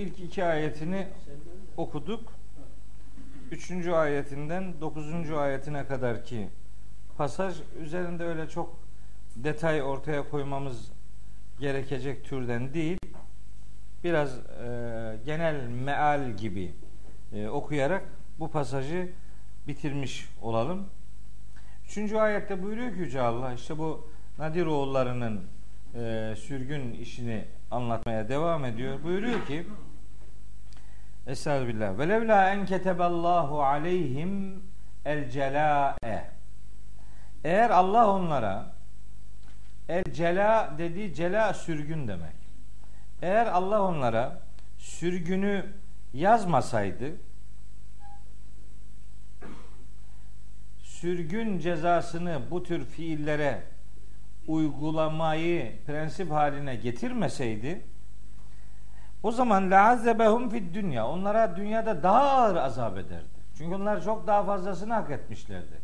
ilk iki ayetini okuduk. Üçüncü ayetinden dokuzuncu ayetine kadar ki pasaj üzerinde öyle çok detay ortaya koymamız gerekecek türden değil. Biraz e, genel meal gibi e, okuyarak bu pasajı bitirmiş olalım. Üçüncü ayette buyuruyor ki Yüce Allah işte bu Nadir oğullarının e, sürgün işini anlatmaya devam ediyor. Buyuruyor ki Estağfirullah. Ve levla en keteballahu aleyhim el cela'e. Eğer Allah onlara el cela dediği cela sürgün demek. Eğer Allah onlara sürgünü yazmasaydı sürgün cezasını bu tür fiillere uygulamayı prensip haline getirmeseydi o zaman la'azzebehum fid dünya onlara dünyada daha ağır azap ederdi. Çünkü onlar çok daha fazlasını hak etmişlerdi.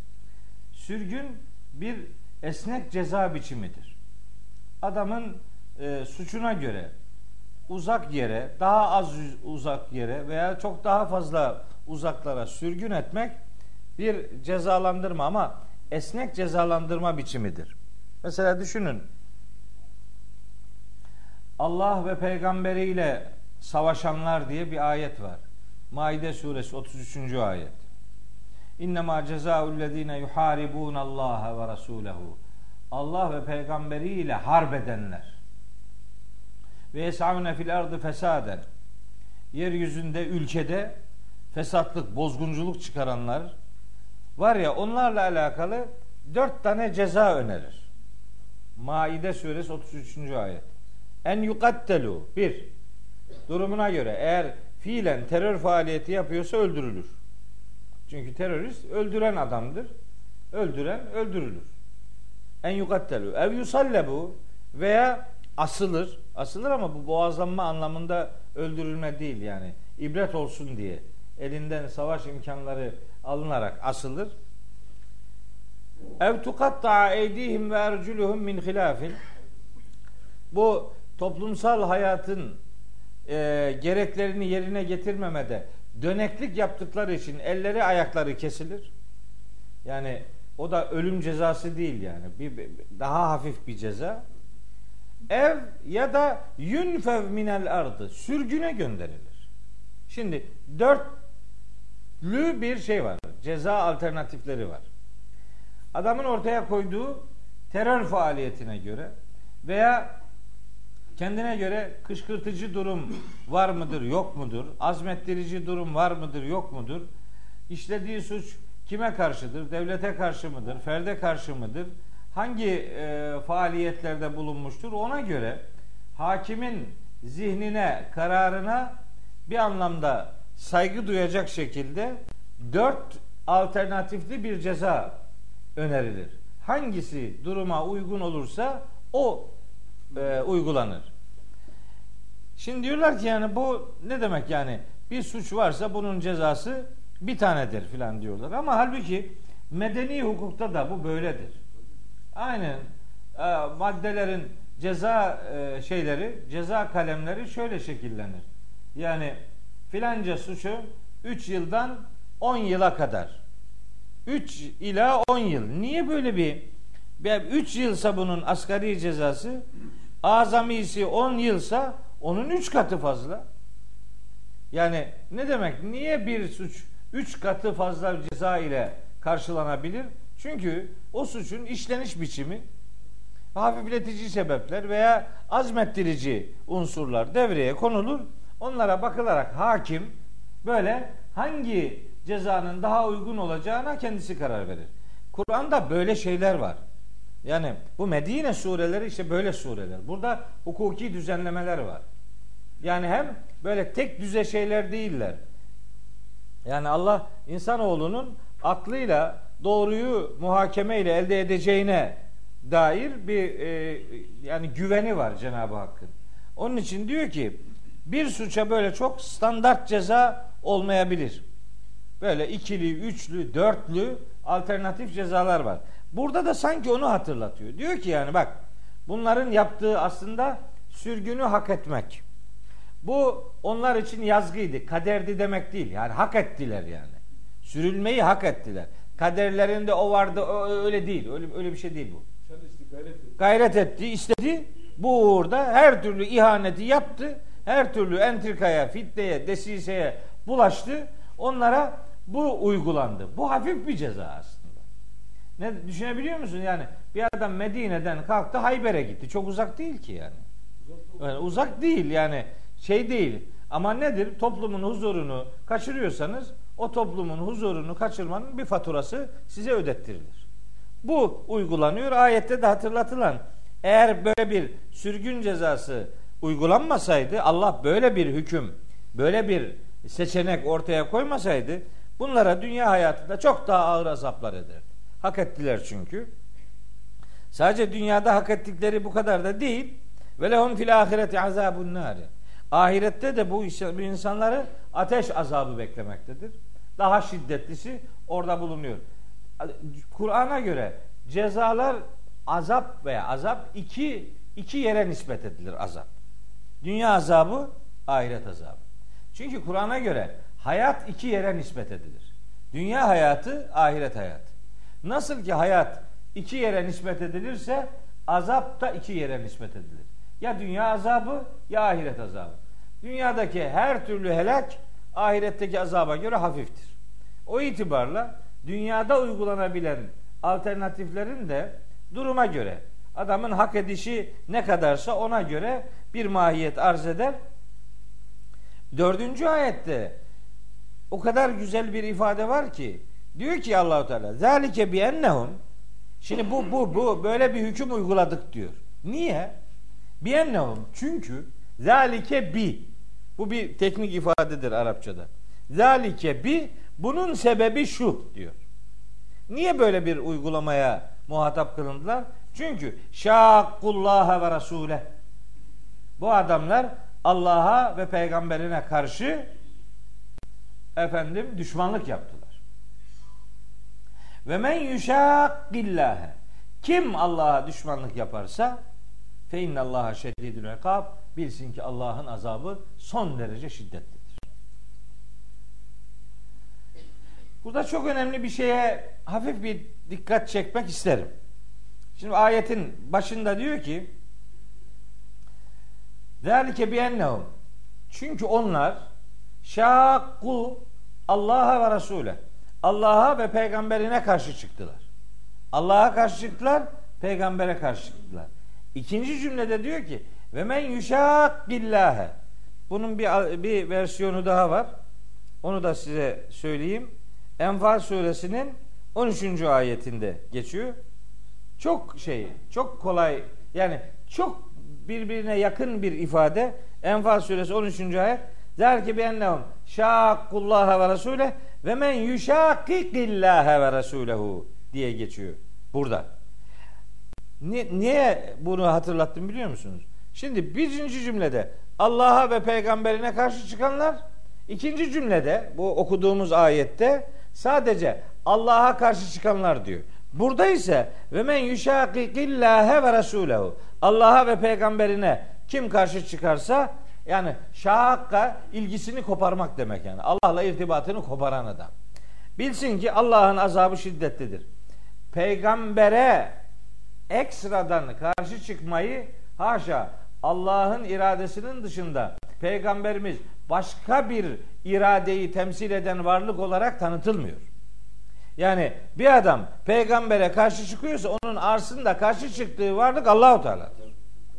Sürgün bir esnek ceza biçimidir. Adamın e, suçuna göre uzak yere, daha az uzak yere veya çok daha fazla uzaklara sürgün etmek bir cezalandırma ama esnek cezalandırma biçimidir. Mesela düşünün. Allah ve peygamberiyle savaşanlar diye bir ayet var. Maide suresi 33. ayet. İnnemâ cezâullezîne yuhâribûn Allah ve rasûlehu. Allah ve peygamberiyle harp edenler. Ve yes'avne fil ardı fesaden. Yeryüzünde, ülkede fesatlık, bozgunculuk çıkaranlar var ya onlarla alakalı dört tane ceza önerir. Maide suresi 33. ayet. En yukattelu. Bir, durumuna göre eğer fiilen terör faaliyeti yapıyorsa öldürülür. Çünkü terörist öldüren adamdır. Öldüren öldürülür. En yukattelu. Ev yusallebu veya asılır. Asılır ama bu boğazlanma anlamında öldürülme değil yani. ibret olsun diye elinden savaş imkanları alınarak asılır. Ev tukatta eydihim ve erculuhum min hilafin. Bu toplumsal hayatın e, gereklerini yerine getirmemede döneklik yaptıkları için elleri ayakları kesilir. Yani o da ölüm cezası değil yani. Bir, bir daha hafif bir ceza. Ev ya da yünfev minel ardı sürgüne gönderilir. Şimdi dörtlü bir şey var. Ceza alternatifleri var. Adamın ortaya koyduğu terör faaliyetine göre veya kendine göre kışkırtıcı durum var mıdır, yok mudur? Azmettirici durum var mıdır, yok mudur? İşlediği suç kime karşıdır? Devlete karşı mıdır? Ferde karşı mıdır? Hangi e, faaliyetlerde bulunmuştur? Ona göre hakimin zihnine, kararına bir anlamda saygı duyacak şekilde dört alternatifli bir ceza önerilir. Hangisi duruma uygun olursa o e, uygulanır. Şimdi diyorlar ki yani bu ne demek yani bir suç varsa bunun cezası bir tanedir filan diyorlar. Ama halbuki medeni hukukta da bu böyledir. Aynen e, maddelerin ceza e, şeyleri, ceza kalemleri şöyle şekillenir. Yani filanca suçu 3 yıldan 10 yıla kadar. 3 ila 10 yıl. Niye böyle bir 3 yılsa bunun asgari cezası azamisi 10 yılsa onun 3 katı fazla. Yani ne demek? Niye bir suç 3 katı fazla ceza ile karşılanabilir? Çünkü o suçun işleniş biçimi hafifletici sebepler veya azmettirici unsurlar devreye konulur. Onlara bakılarak hakim böyle hangi cezanın daha uygun olacağına kendisi karar verir. Kur'an'da böyle şeyler var. Yani bu Medine sureleri işte böyle sureler. Burada hukuki düzenlemeler var. Yani hem böyle tek düze şeyler değiller. Yani Allah insanoğlunun aklıyla doğruyu muhakeme ile elde edeceğine dair bir e, yani güveni var Cenab-ı Hakk'ın. Onun için diyor ki bir suça böyle çok standart ceza olmayabilir. Böyle ikili, üçlü, dörtlü alternatif cezalar var. Burada da sanki onu hatırlatıyor. Diyor ki yani bak bunların yaptığı aslında sürgünü hak etmek. Bu onlar için yazgıydı, kaderdi demek değil. Yani hak ettiler yani. Sürülmeyi hak ettiler. Kaderlerinde o vardı, öyle değil. Öyle öyle bir şey değil bu. Çalıştı, gayret etti. Gayret etti, istedi. Bu uğurda her türlü ihaneti yaptı. Her türlü entrikaya, fitneye, desiseye bulaştı. Onlara bu uygulandı. Bu hafif bir ceza aslında. Ne düşünebiliyor musun? Yani bir adam Medine'den kalktı Hayber'e gitti. Çok uzak değil ki yani. Yani uzak değil yani şey değil. Ama nedir? Toplumun huzurunu kaçırıyorsanız o toplumun huzurunu kaçırmanın bir faturası size ödettirilir. Bu uygulanıyor. Ayette de hatırlatılan eğer böyle bir sürgün cezası uygulanmasaydı Allah böyle bir hüküm, böyle bir seçenek ortaya koymasaydı bunlara dünya hayatında çok daha ağır azaplar ederdi. Hak ettiler çünkü. Sadece dünyada hak ettikleri bu kadar da değil. Ve lehum fil ahireti azabun nari. Ahirette de bu insanları ateş azabı beklemektedir. Daha şiddetlisi orada bulunuyor. Kur'an'a göre cezalar azap veya azap iki iki yere nispet edilir azap. Dünya azabı, ahiret azabı. Çünkü Kur'an'a göre hayat iki yere nispet edilir. Dünya hayatı, ahiret hayatı. Nasıl ki hayat iki yere nispet edilirse azap da iki yere nispet edilir. Ya dünya azabı ya ahiret azabı. Dünyadaki her türlü helak ahiretteki azaba göre hafiftir. O itibarla dünyada uygulanabilen alternatiflerin de duruma göre adamın hak edişi ne kadarsa ona göre bir mahiyet arz eder. Dördüncü ayette o kadar güzel bir ifade var ki diyor ki Allahu Teala zalike bi ennehum şimdi bu bu bu böyle bir hüküm uyguladık diyor. Niye? Bi ennehum çünkü zalike bi bu bir teknik ifadedir Arapçada. Zalike bi bunun sebebi şu diyor. Niye böyle bir uygulamaya muhatap kılındılar? Çünkü şakkullaha ve rasule. Bu adamlar Allah'a ve peygamberine karşı efendim düşmanlık yaptılar. Ve men yuşakkillâhe kim Allah'a düşmanlık yaparsa fe innallaha şedidül ikab bilsin ki Allah'ın azabı son derece şiddetlidir. Burada çok önemli bir şeye hafif bir dikkat çekmek isterim. Şimdi ayetin başında diyor ki Zalike bi ennehum çünkü onlar şakku Allah'a ve Resul'e Allah'a ve peygamberine karşı çıktılar. Allah'a karşı çıktılar, peygambere karşı çıktılar. İkinci cümlede diyor ki ve men yuşakkillâhe bunun bir, bir versiyonu daha var. Onu da size söyleyeyim. Enfal suresinin 13. ayetinde geçiyor. Çok şey, çok kolay yani çok birbirine yakın bir ifade. Enfal suresi 13. ayet. Der ki ennehum şakkullaha ve resule ve men yuşakikillâhe ve resulehu diye geçiyor burada. Niye bunu hatırlattım biliyor musunuz? Şimdi birinci cümlede Allah'a ve peygamberine karşı çıkanlar, ikinci cümlede bu okuduğumuz ayette sadece Allah'a karşı çıkanlar diyor. Burada ise ve men yuşakikillâhe ve resûlehu. Allah'a ve peygamberine kim karşı çıkarsa yani şahakka ilgisini koparmak demek yani. Allah'la irtibatını koparan adam. Bilsin ki Allah'ın azabı şiddetlidir. Peygambere ekstradan karşı çıkmayı haşa Allah'ın iradesinin dışında peygamberimiz başka bir iradeyi temsil eden varlık olarak tanıtılmıyor. Yani bir adam peygambere karşı çıkıyorsa onun arsında karşı çıktığı varlık Allahu Teala'dır.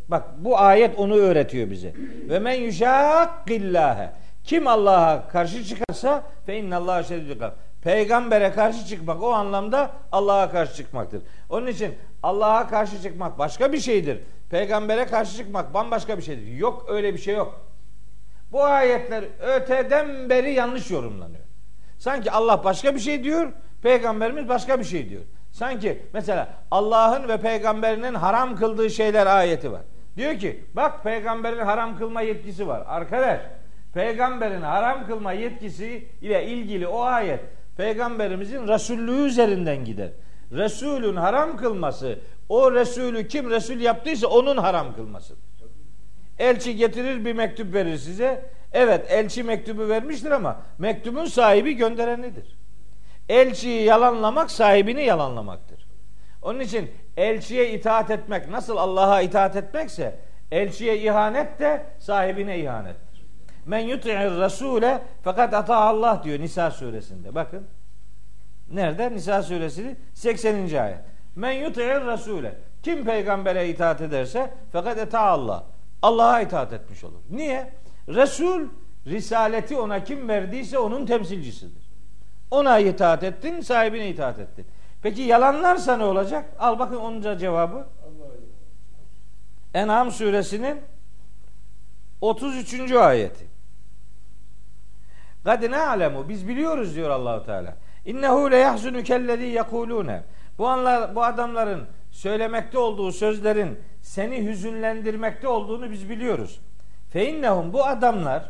Bak bu ayet onu öğretiyor bize. Ve men yuşakkillâhe. Kim Allah'a karşı çıkarsa fe innallaha şedidül Peygambere karşı çıkmak o anlamda Allah'a karşı çıkmaktır. Onun için Allah'a karşı çıkmak başka bir şeydir. Peygambere karşı çıkmak bambaşka bir şeydir. Yok öyle bir şey yok. Bu ayetler öteden beri yanlış yorumlanıyor. Sanki Allah başka bir şey diyor, Peygamberimiz başka bir şey diyor. Sanki mesela Allah'ın ve peygamberinin haram kıldığı şeyler ayeti var. Diyor ki bak peygamberin haram kılma yetkisi var. Arkadaş peygamberin haram kılma yetkisi ile ilgili o ayet peygamberimizin Resullüğü üzerinden gider. Resulün haram kılması o Resulü kim Resul yaptıysa onun haram kılmasıdır. Elçi getirir bir mektup verir size. Evet elçi mektubu vermiştir ama mektubun sahibi gönderenidir. Elçiyi yalanlamak sahibini yalanlamaktır. Onun için elçiye itaat etmek nasıl Allah'a itaat etmekse elçiye ihanet de sahibine ihanettir. Men yuti'ir rasule fakat ata Allah diyor Nisa suresinde. Bakın. Nerede? Nisa suresi 80. ayet. Men yuti'ir rasule. Kim peygambere itaat ederse fakat eta Allah. Allah'a itaat etmiş olur. Niye? Resul risaleti ona kim verdiyse onun temsilcisidir. Ona itaat ettin, sahibine itaat ettin. Peki yalanlarsa ne olacak? Al bakın onun cevabı. En'am suresinin 33. ayeti. Kad alemu biz biliyoruz diyor Allahu Teala. İnnehu le yahzunu kellezi yekulune. Bu anlar bu adamların söylemekte olduğu sözlerin seni hüzünlendirmekte olduğunu biz biliyoruz. Fe innehum bu adamlar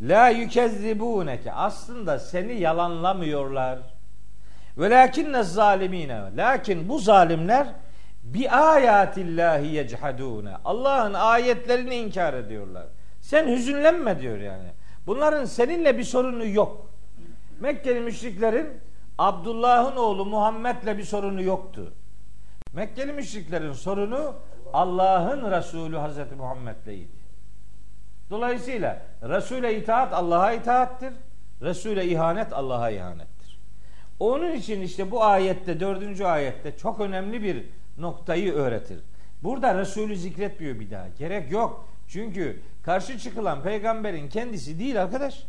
la yükezzibuneke aslında seni yalanlamıyorlar. Velakinne zalimine lakin bu zalimler bi ayatillahi yechadune. Allah'ın ayetlerini inkar ediyorlar. Sen hüzünlenme diyor yani. Bunların seninle bir sorunu yok. Mekkeli müşriklerin Abdullah'ın oğlu Muhammed'le bir sorunu yoktu. Mekkeli müşriklerin sorunu Allah'ın Resulü Hazreti Muhammed'leydi. Dolayısıyla Resul'e itaat Allah'a itaattir. Resul'e ihanet Allah'a ihanettir. Onun için işte bu ayette, dördüncü ayette çok önemli bir noktayı öğretir. Burada Resulü zikretmiyor bir daha. Gerek yok. Çünkü karşı çıkılan peygamberin kendisi değil arkadaş.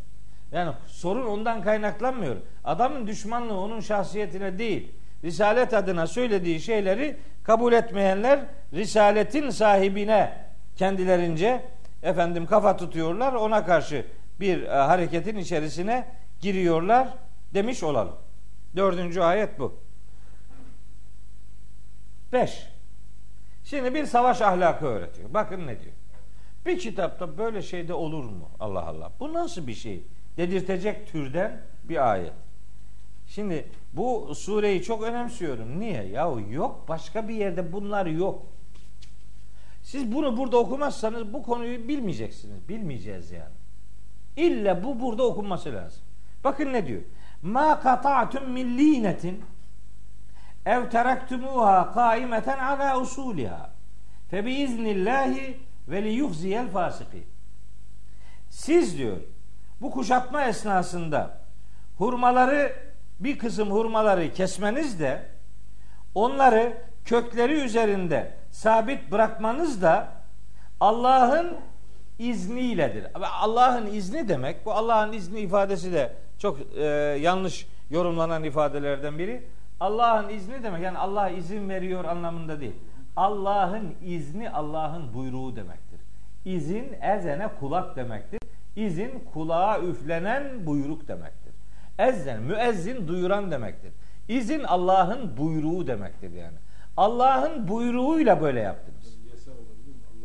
Yani sorun ondan kaynaklanmıyor. Adamın düşmanlığı onun şahsiyetine değil. Risalet adına söylediği şeyleri kabul etmeyenler risaletin sahibine kendilerince efendim kafa tutuyorlar. Ona karşı bir e, hareketin içerisine giriyorlar demiş olalım. Dördüncü ayet bu. Beş. Şimdi bir savaş ahlakı öğretiyor. Bakın ne diyor. Bir kitapta böyle şeyde olur mu? Allah Allah. Bu nasıl bir şey? Dedirtecek türden bir ayet. Şimdi bu sureyi çok önemsiyorum. Niye? Yahu yok başka bir yerde bunlar yok. Siz bunu burada okumazsanız bu konuyu bilmeyeceksiniz. Bilmeyeceğiz yani. İlla bu burada okunması lazım. Bakın ne diyor? Ma kata'tum min linetin ev teraktumuha kaimeten ala usuliha fe bi iznillahi ve li yuhziyel fasiki. Siz diyor bu kuşatma esnasında hurmaları bir kısım hurmaları kesmeniz de onları kökleri üzerinde sabit bırakmanız da Allah'ın izniyledir. Allah'ın izni demek, bu Allah'ın izni ifadesi de çok e, yanlış yorumlanan ifadelerden biri. Allah'ın izni demek yani Allah izin veriyor anlamında değil. Allah'ın izni Allah'ın buyruğu demektir. İzin ezene kulak demektir. İzin kulağa üflenen buyruk demektir. Ezzen müezzin duyuran demektir. İzin Allah'ın buyruğu demektir yani. Allah'ın buyruğuyla böyle yaptınız.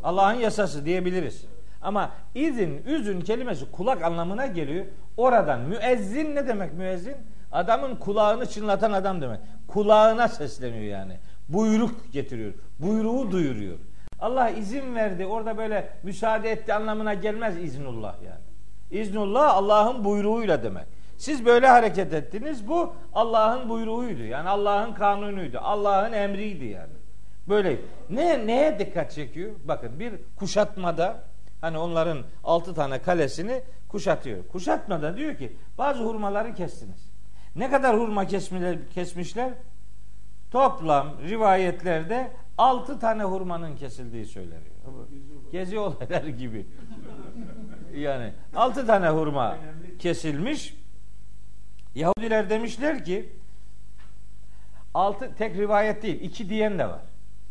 Allah'ın yasası diyebiliriz. Ama izin, üzün kelimesi kulak anlamına geliyor. Oradan müezzin ne demek müezzin? Adamın kulağını çınlatan adam demek. Kulağına sesleniyor yani. Buyruk getiriyor. Buyruğu duyuruyor. Allah izin verdi. Orada böyle müsaade etti anlamına gelmez iznullah yani. İznullah Allah'ın buyruğuyla demek. Siz böyle hareket ettiniz. Bu Allah'ın buyruğuydu. Yani Allah'ın kanunuydu. Allah'ın emriydi yani. Böyle ne neye dikkat çekiyor? Bakın bir kuşatmada hani onların altı tane kalesini kuşatıyor. Kuşatmada diyor ki bazı hurmaları kestiniz. Ne kadar hurma kesmişler? Toplam rivayetlerde altı tane hurmanın kesildiği söyleniyor. Gezi olaylar gibi. Yani altı tane hurma kesilmiş. Yahudiler demişler ki altı tek rivayet değil iki diyen de var.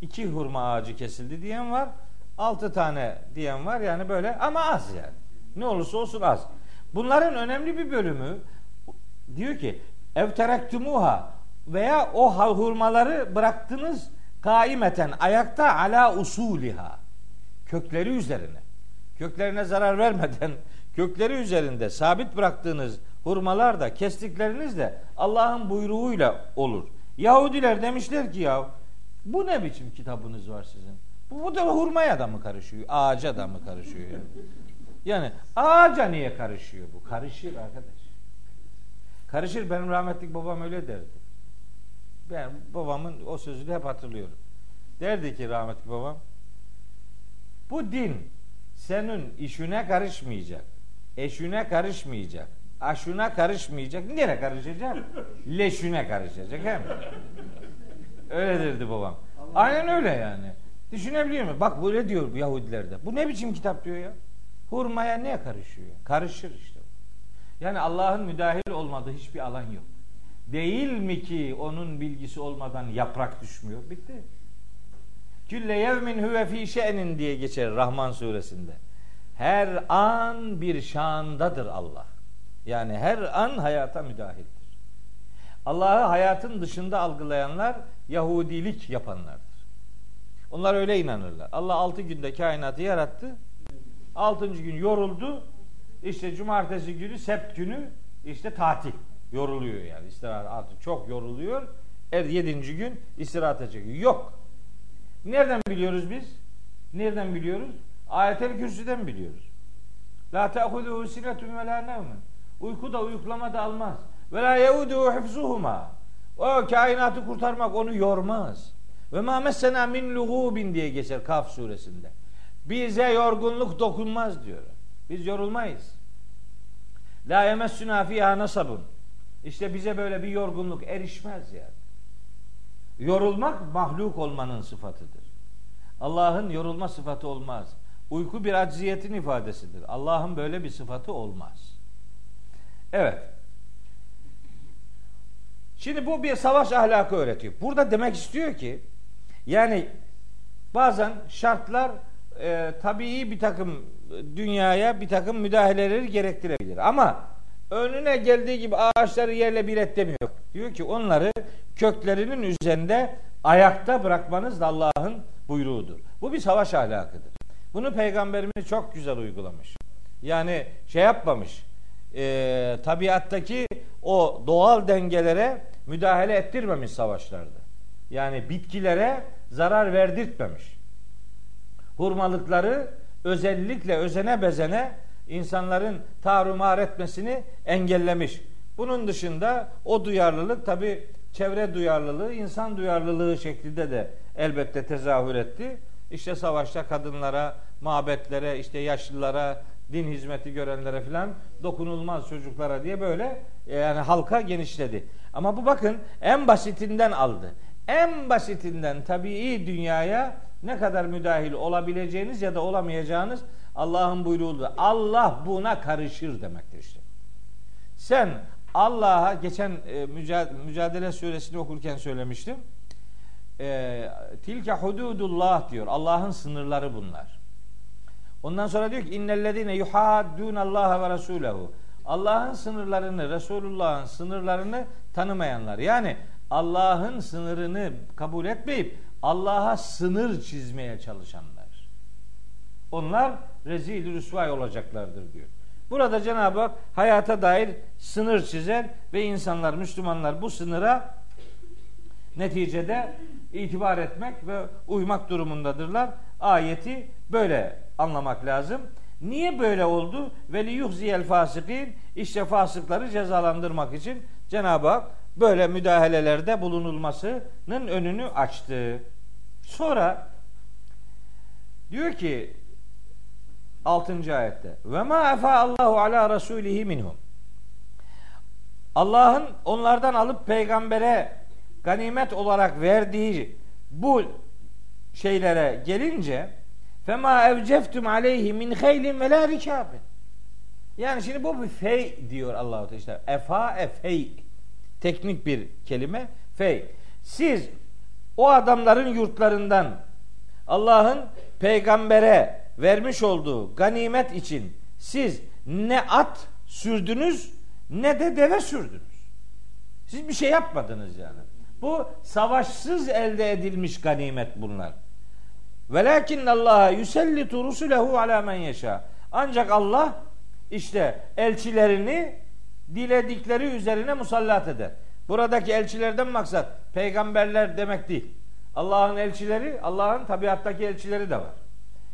İki hurma ağacı kesildi diyen var. Altı tane diyen var yani böyle ama az yani. Ne olursa olsun az. Bunların önemli bir bölümü diyor ki ev terektumuha veya o hurmaları bıraktınız kaimeten ayakta ala usuliha kökleri üzerine köklerine zarar vermeden kökleri üzerinde sabit bıraktığınız hurmalar da kestikleriniz de Allah'ın buyruğuyla olur. Yahudiler demişler ki ya bu ne biçim kitabınız var sizin? Bu, da hurmaya da mı karışıyor? Ağaca da mı karışıyor? Yani? yani ağaca niye karışıyor bu? Karışır arkadaş. Karışır benim rahmetlik babam öyle derdi. Ben babamın o sözünü hep hatırlıyorum. Derdi ki rahmetli babam bu din senin işine karışmayacak. Eşine karışmayacak. Aşuna karışmayacak. Nereye karışacak? Leşüne karışacak hem. Öyle derdi babam. Aynen öyle yani. Düşünebiliyor musun? Bak böyle diyor Yahudilerde. Bu ne biçim kitap diyor ya? Hurmaya ne karışıyor? Karışır işte. Yani Allah'ın müdahil olmadığı hiçbir alan yok. Değil mi ki onun bilgisi olmadan yaprak düşmüyor? Bitti. Külle yevmin huve fi şe'nin diye geçer Rahman suresinde. Her an bir şandadır Allah. Yani her an hayata müdahildir. Allah'ı hayatın dışında algılayanlar Yahudilik yapanlardır. Onlar öyle inanırlar. Allah altı günde kainatı yarattı. Altıncı gün yoruldu. İşte cumartesi günü, sept günü işte tatil. Yoruluyor yani. İstirahat artık çok yoruluyor. Er yedinci gün istirahata çekiyor. Yok. Nereden biliyoruz biz? Nereden biliyoruz? Ayetel Kürsü'den biliyoruz. La te'huduhu sinetun ve la nevmen. Uyku da uyuklama da almaz. Ve la yeuduhu hifzuhuma. O kainatı kurtarmak onu yormaz. Ve ma messena min lugubin diye geçer Kaf suresinde. Bize yorgunluk dokunmaz diyor. Biz yorulmayız. La yemessuna fiha nasabun. İşte bize böyle bir yorgunluk erişmez yani. Yorulmak mahluk olmanın sıfatıdır. Allah'ın yorulma sıfatı olmaz. Uyku bir acziyetin ifadesidir. Allah'ın böyle bir sıfatı olmaz. Evet. Şimdi bu bir savaş ahlakı öğretiyor. Burada demek istiyor ki yani bazen şartlar e, tabii bir takım dünyaya bir takım müdahaleleri gerektirebilir. Ama önüne geldiği gibi ağaçları yerle bir et demiyor. Diyor ki onları köklerinin üzerinde ayakta bırakmanız da Allah'ın buyruğudur. Bu bir savaş ahlakıdır. Bunu peygamberimiz çok güzel uygulamış. Yani şey yapmamış. E, tabiattaki o doğal dengelere müdahale ettirmemiş savaşlarda. Yani bitkilere zarar verdirtmemiş. Hurmalıkları özellikle özene bezene insanların tarumar etmesini engellemiş. Bunun dışında o duyarlılık tabi çevre duyarlılığı, insan duyarlılığı şeklinde de elbette tezahür etti. İşte savaşta kadınlara, mabetlere, işte yaşlılara, din hizmeti görenlere filan dokunulmaz çocuklara diye böyle yani halka genişledi. Ama bu bakın en basitinden aldı. En basitinden tabii dünyaya ne kadar müdahil olabileceğiniz ya da olamayacağınız Allah'ın buyruğudur. Allah buna karışır demektir işte. Sen Allah'a geçen e, mücadele suresini okurken söylemiştim. E, tilke hududullah diyor. Allah'ın sınırları bunlar. Ondan sonra diyor ki innellezine yuhaddun Allah ve Resulehu. Allah'ın sınırlarını, Resulullah'ın sınırlarını tanımayanlar. Yani Allah'ın sınırını kabul etmeyip Allah'a sınır çizmeye çalışanlar. Onlar rezil rüsvay olacaklardır diyor. Burada Cenab-ı Hak hayata dair sınır çizer ve insanlar, Müslümanlar bu sınıra neticede itibar etmek ve uymak durumundadırlar. Ayeti böyle anlamak lazım. Niye böyle oldu? Ve liyuhziyel fasikin işte fasıkları cezalandırmak için Cenab-ı Hak böyle müdahalelerde bulunulmasının önünü açtı. Sonra diyor ki 6. ayette ve ma efa Allahu ala rasulihi minhum Allah'ın onlardan alıp peygambere ganimet olarak verdiği bu şeylere gelince fema evceftum aleyhi min haylin ve la rikabin yani şimdi bu bir fey diyor Allahu Teala efa efey teknik bir kelime fey siz o adamların yurtlarından Allah'ın peygambere vermiş olduğu ganimet için siz ne at sürdünüz ne de deve sürdünüz. Siz bir şey yapmadınız yani. Bu savaşsız elde edilmiş ganimet bunlar. Velakin Allah yusellitu rusulehu ala men yeşa. Ancak Allah işte elçilerini diledikleri üzerine musallat eder. Buradaki elçilerden maksat peygamberler demek değil. Allah'ın elçileri, Allah'ın tabiattaki elçileri de var.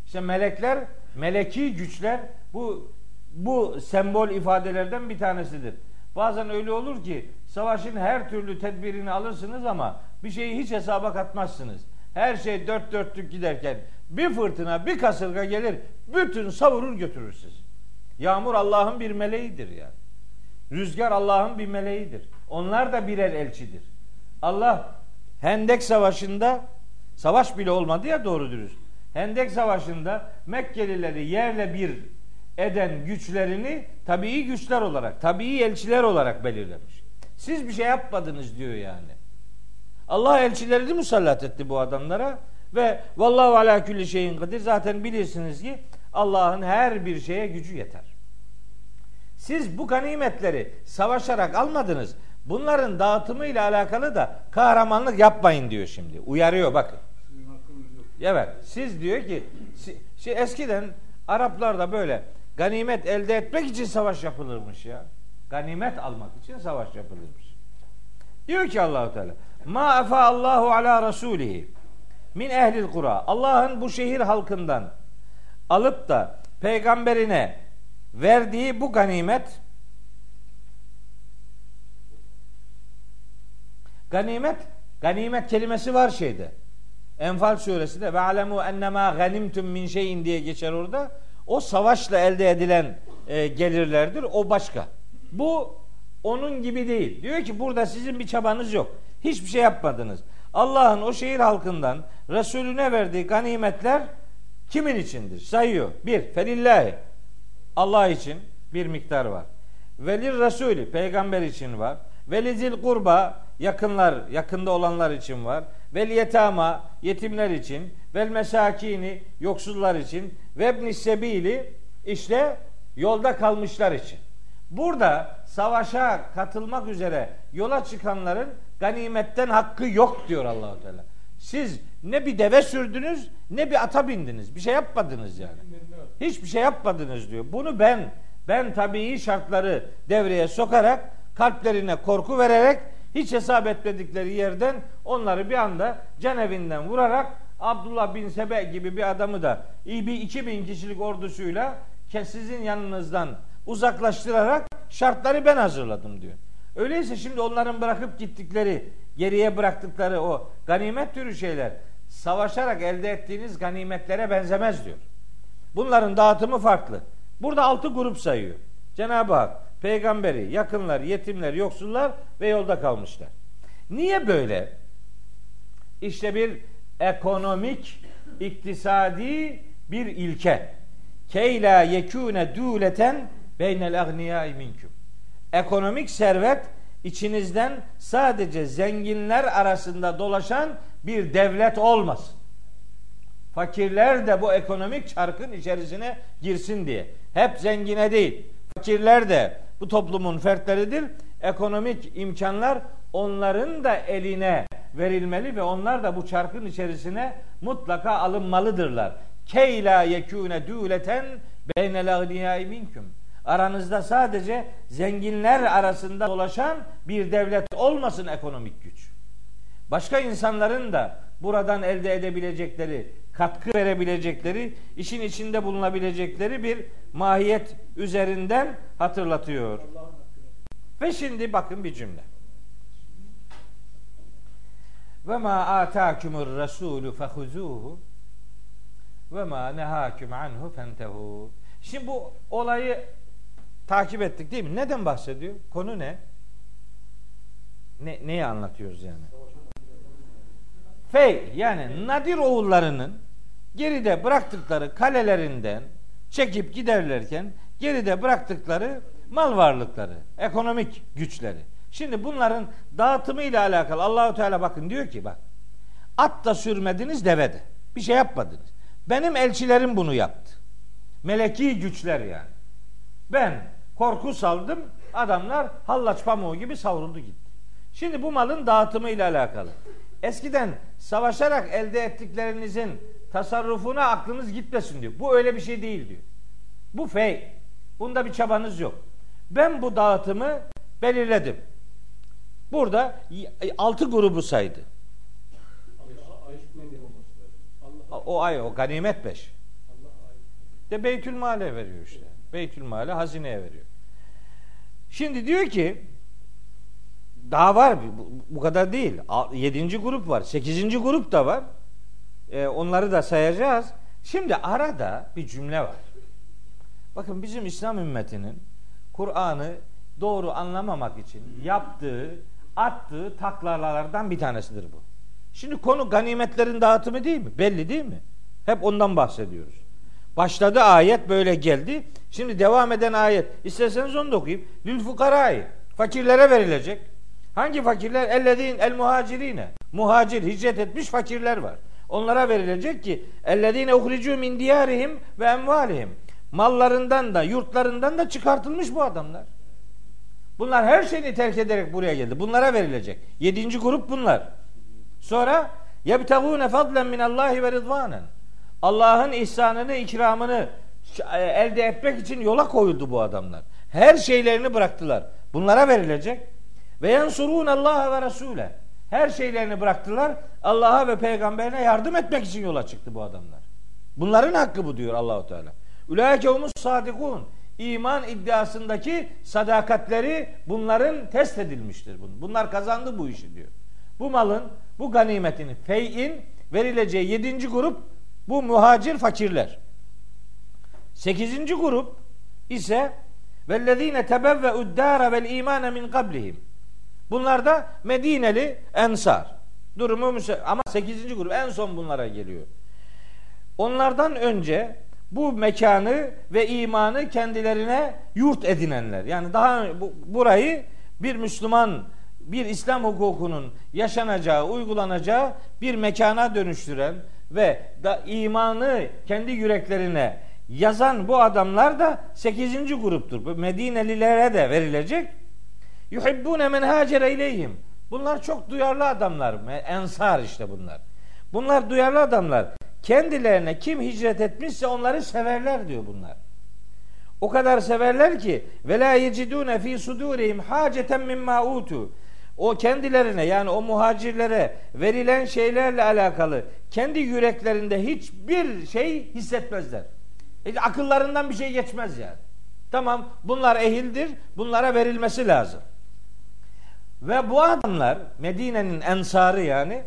İşte melekler, meleki güçler bu bu sembol ifadelerden bir tanesidir. Bazen öyle olur ki savaşın her türlü tedbirini alırsınız ama bir şeyi hiç hesaba katmazsınız. Her şey dört dörtlük giderken bir fırtına, bir kasırga gelir, bütün savurur götürür sizi. Yağmur Allah'ın bir meleğidir yani. Rüzgar Allah'ın bir meleğidir. Onlar da birer elçidir. Allah Hendek Savaşı'nda savaş bile olmadı ya doğru dürüst. Hendek Savaşı'nda Mekkelileri yerle bir eden güçlerini tabii güçler olarak, tabii elçiler olarak belirlemiş. Siz bir şey yapmadınız diyor yani. Allah elçilerini musallat etti bu adamlara ve vallahu ala külli şeyin kadir. Zaten bilirsiniz ki Allah'ın her bir şeye gücü yeter. Siz bu ganimetleri savaşarak almadınız. Bunların dağıtımı ile alakalı da kahramanlık yapmayın diyor şimdi. Uyarıyor bakın. Evet. Siz diyor ki şey eskiden Araplarda böyle ganimet elde etmek için savaş yapılırmış ya. Ganimet almak için savaş yapılırmış. Diyor ki Allahu Teala: "Ma afa Allahu ala rasulihi min ehlil kura." Allah'ın bu şehir halkından alıp da peygamberine verdiği bu ganimet ganimet ganimet kelimesi var şeyde. Enfal suresinde ve alemu ennema ganimtum min şeyin diye geçer orada. O savaşla elde edilen e, gelirlerdir. O başka. Bu onun gibi değil. Diyor ki burada sizin bir çabanız yok. Hiçbir şey yapmadınız. Allah'ın o şehir halkından Resulüne verdiği ganimetler kimin içindir? Sayıyor. Bir, felillahi. Allah için bir miktar var. Velir Resulü, peygamber için var. Velizil kurba, yakınlar, yakında olanlar için var. Vel yetama, yetimler için. Vel mesakini, yoksullar için. Vebnis sebili, işte yolda kalmışlar için. Burada savaşa katılmak üzere yola çıkanların ganimetten hakkı yok diyor Allahu Teala. Siz ne bir deve sürdünüz ne bir ata bindiniz. Bir şey yapmadınız yani. Hiçbir şey yapmadınız diyor. Bunu ben ben tabii şartları devreye sokarak kalplerine korku vererek hiç hesap etmedikleri yerden onları bir anda canevinden vurarak Abdullah bin Sebe gibi bir adamı da iyi bir 2000 kişilik ordusuyla sizin yanınızdan uzaklaştırarak şartları ben hazırladım diyor. Öyleyse şimdi onların bırakıp gittikleri, geriye bıraktıkları o ganimet türü şeyler savaşarak elde ettiğiniz ganimetlere benzemez diyor. Bunların dağıtımı farklı. Burada altı grup sayıyor. Cenab-ı Hak peygamberi, yakınlar, yetimler, yoksullar ve yolda kalmışlar. Niye böyle? İşte bir ekonomik, iktisadi bir ilke. Keyla yekûne dûleten beynel agniyâi minküm. Ekonomik servet içinizden sadece zenginler arasında dolaşan bir devlet olmasın. Fakirler de bu ekonomik çarkın içerisine girsin diye. Hep zengine değil. Fakirler de bu toplumun fertleridir. Ekonomik imkanlar onların da eline verilmeli ve onlar da bu çarkın içerisine mutlaka alınmalıdırlar. Keyla yekûne dûleten beynel agniyâi minküm. Aranızda sadece zenginler arasında dolaşan bir devlet olmasın ekonomik güç. Başka insanların da buradan elde edebilecekleri, katkı verebilecekleri, işin içinde bulunabilecekleri bir mahiyet üzerinden hatırlatıyor. Ve şimdi bakın bir cümle. Ve ma atakumur rasulü fehuzuhu ve ma nehakum anhu fentehu. Şimdi bu olayı takip ettik değil mi? Neden bahsediyor? Konu ne? Ne neyi anlatıyoruz yani? Fey yani Nadir oğullarının geride bıraktıkları kalelerinden çekip giderlerken geride bıraktıkları mal varlıkları, ekonomik güçleri. Şimdi bunların dağıtımı ile alakalı Allahu Teala bakın diyor ki bak at da sürmediniz deve de. Bir şey yapmadınız. Benim elçilerim bunu yaptı. Meleki güçler yani. Ben korku saldım. Adamlar hallaç pamuğu gibi savruldu gitti. Şimdi bu malın dağıtımı ile alakalı. Eskiden savaşarak elde ettiklerinizin tasarrufuna aklınız gitmesin diyor. Bu öyle bir şey değil diyor. Bu fey. Bunda bir çabanız yok. Ben bu dağıtımı belirledim. Burada altı grubu saydı. O ay o ganimet beş. De Beytül Male veriyor işte. Beytül Male hazineye veriyor. Şimdi diyor ki daha var bu, kadar değil. Yedinci grup var. Sekizinci grup da var. Ee, onları da sayacağız. Şimdi arada bir cümle var. Bakın bizim İslam ümmetinin Kur'an'ı doğru anlamamak için yaptığı, attığı taklalardan bir tanesidir bu. Şimdi konu ganimetlerin dağıtımı değil mi? Belli değil mi? Hep ondan bahsediyoruz. Başladı ayet böyle geldi. Şimdi devam eden ayet. İsterseniz onu da okuyayım. Lül fukarayı. Fakirlere verilecek. Hangi fakirler? Ellezin el muhacirine. Muhacir, hicret etmiş fakirler var. Onlara verilecek ki ellezine uhricu min diyarihim ve emvalihim. Mallarından da, yurtlarından da çıkartılmış bu adamlar. Bunlar her şeyini terk ederek buraya geldi. Bunlara verilecek. Yedinci grup bunlar. Sonra yebtagûne fadlen minallahi ve rıdvanen. Allah'ın ihsanını, ikramını e, elde etmek için yola koyuldu bu adamlar. Her şeylerini bıraktılar. Bunlara verilecek. Ve yansurun Allah ve Resule. Her şeylerini bıraktılar. Allah'a ve peygamberine yardım etmek için yola çıktı bu adamlar. Bunların hakkı bu diyor Allahu Teala. Ulaike humus sadikun. İman iddiasındaki sadakatleri bunların test edilmiştir. Bunlar kazandı bu işi diyor. Bu malın, bu ganimetin, fey'in verileceği yedinci grup bu muhacir fakirler. Sekizinci grup ise vellezine tebevve uddâre vel imâne min kablihim. Bunlar da Medineli ensar. Durumu ama sekizinci grup en son bunlara geliyor. Onlardan önce bu mekanı ve imanı kendilerine yurt edinenler. Yani daha bu, burayı bir Müslüman bir İslam hukukunun yaşanacağı, uygulanacağı bir mekana dönüştüren ve da imanı kendi yüreklerine yazan bu adamlar da 8. gruptur. Medinelilere de verilecek. Yuhibbune men hacere ileyhim. Bunlar çok duyarlı adamlar. Ensar işte bunlar. Bunlar duyarlı adamlar. Kendilerine kim hicret etmişse onları severler diyor bunlar. O kadar severler ki ve la yecidune fi sudurihim haceten mimma utu. O kendilerine yani o muhacirlere verilen şeylerle alakalı kendi yüreklerinde hiçbir şey hissetmezler. Hiç akıllarından bir şey geçmez yani. Tamam bunlar ehildir. Bunlara verilmesi lazım. Ve bu adamlar Medine'nin ensarı yani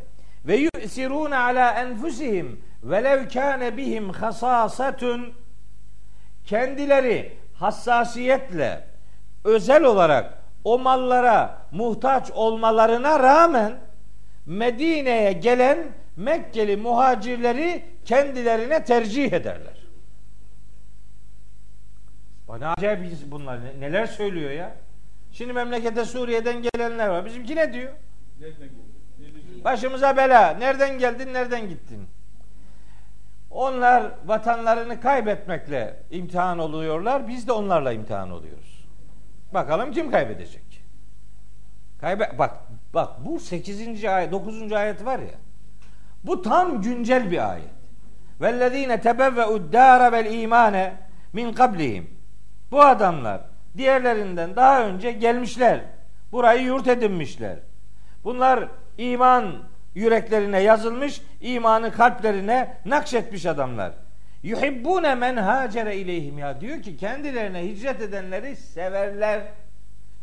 ve yusiruna ala enfusihim velev kâne bihim hasasatun kendileri hassasiyetle özel olarak o mallara muhtaç olmalarına rağmen Medine'ye gelen Mekkeli muhacirleri kendilerine tercih ederler. Bana acayip bunlar neler söylüyor ya? Şimdi memlekete Suriye'den gelenler var. Bizimki ne diyor? Başımıza bela. Nereden geldin, nereden gittin? Onlar vatanlarını kaybetmekle imtihan oluyorlar. Biz de onlarla imtihan oluyoruz. Bakalım kim kaybedecek? Kaybe bak bak bu 8. ayet 9. ayet var ya. Bu tam güncel bir ayet. Vellezine tebevve'ud dâre vel imane min kablihim. Bu adamlar diğerlerinden daha önce gelmişler. Burayı yurt edinmişler. Bunlar iman yüreklerine yazılmış, imanı kalplerine nakşetmiş adamlar. Yuhibbune men hacere ileyhim ya diyor ki kendilerine hicret edenleri severler.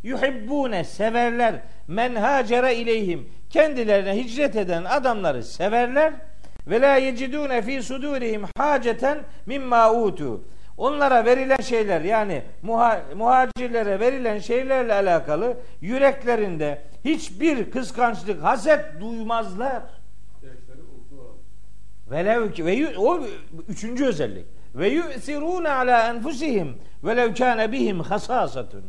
Yuhibbune severler men hacere ileyhim kendilerine hicret eden adamları severler ve la yecidune fi sudurihim haceten mimma utu Onlara verilen şeyler yani muha, muhacirlere verilen şeylerle alakalı yüreklerinde hiçbir kıskançlık, haset duymazlar. Velev ki ve o üçüncü özellik. Ve yu'sirun ala enfusihim velev kana bihim hasasatun.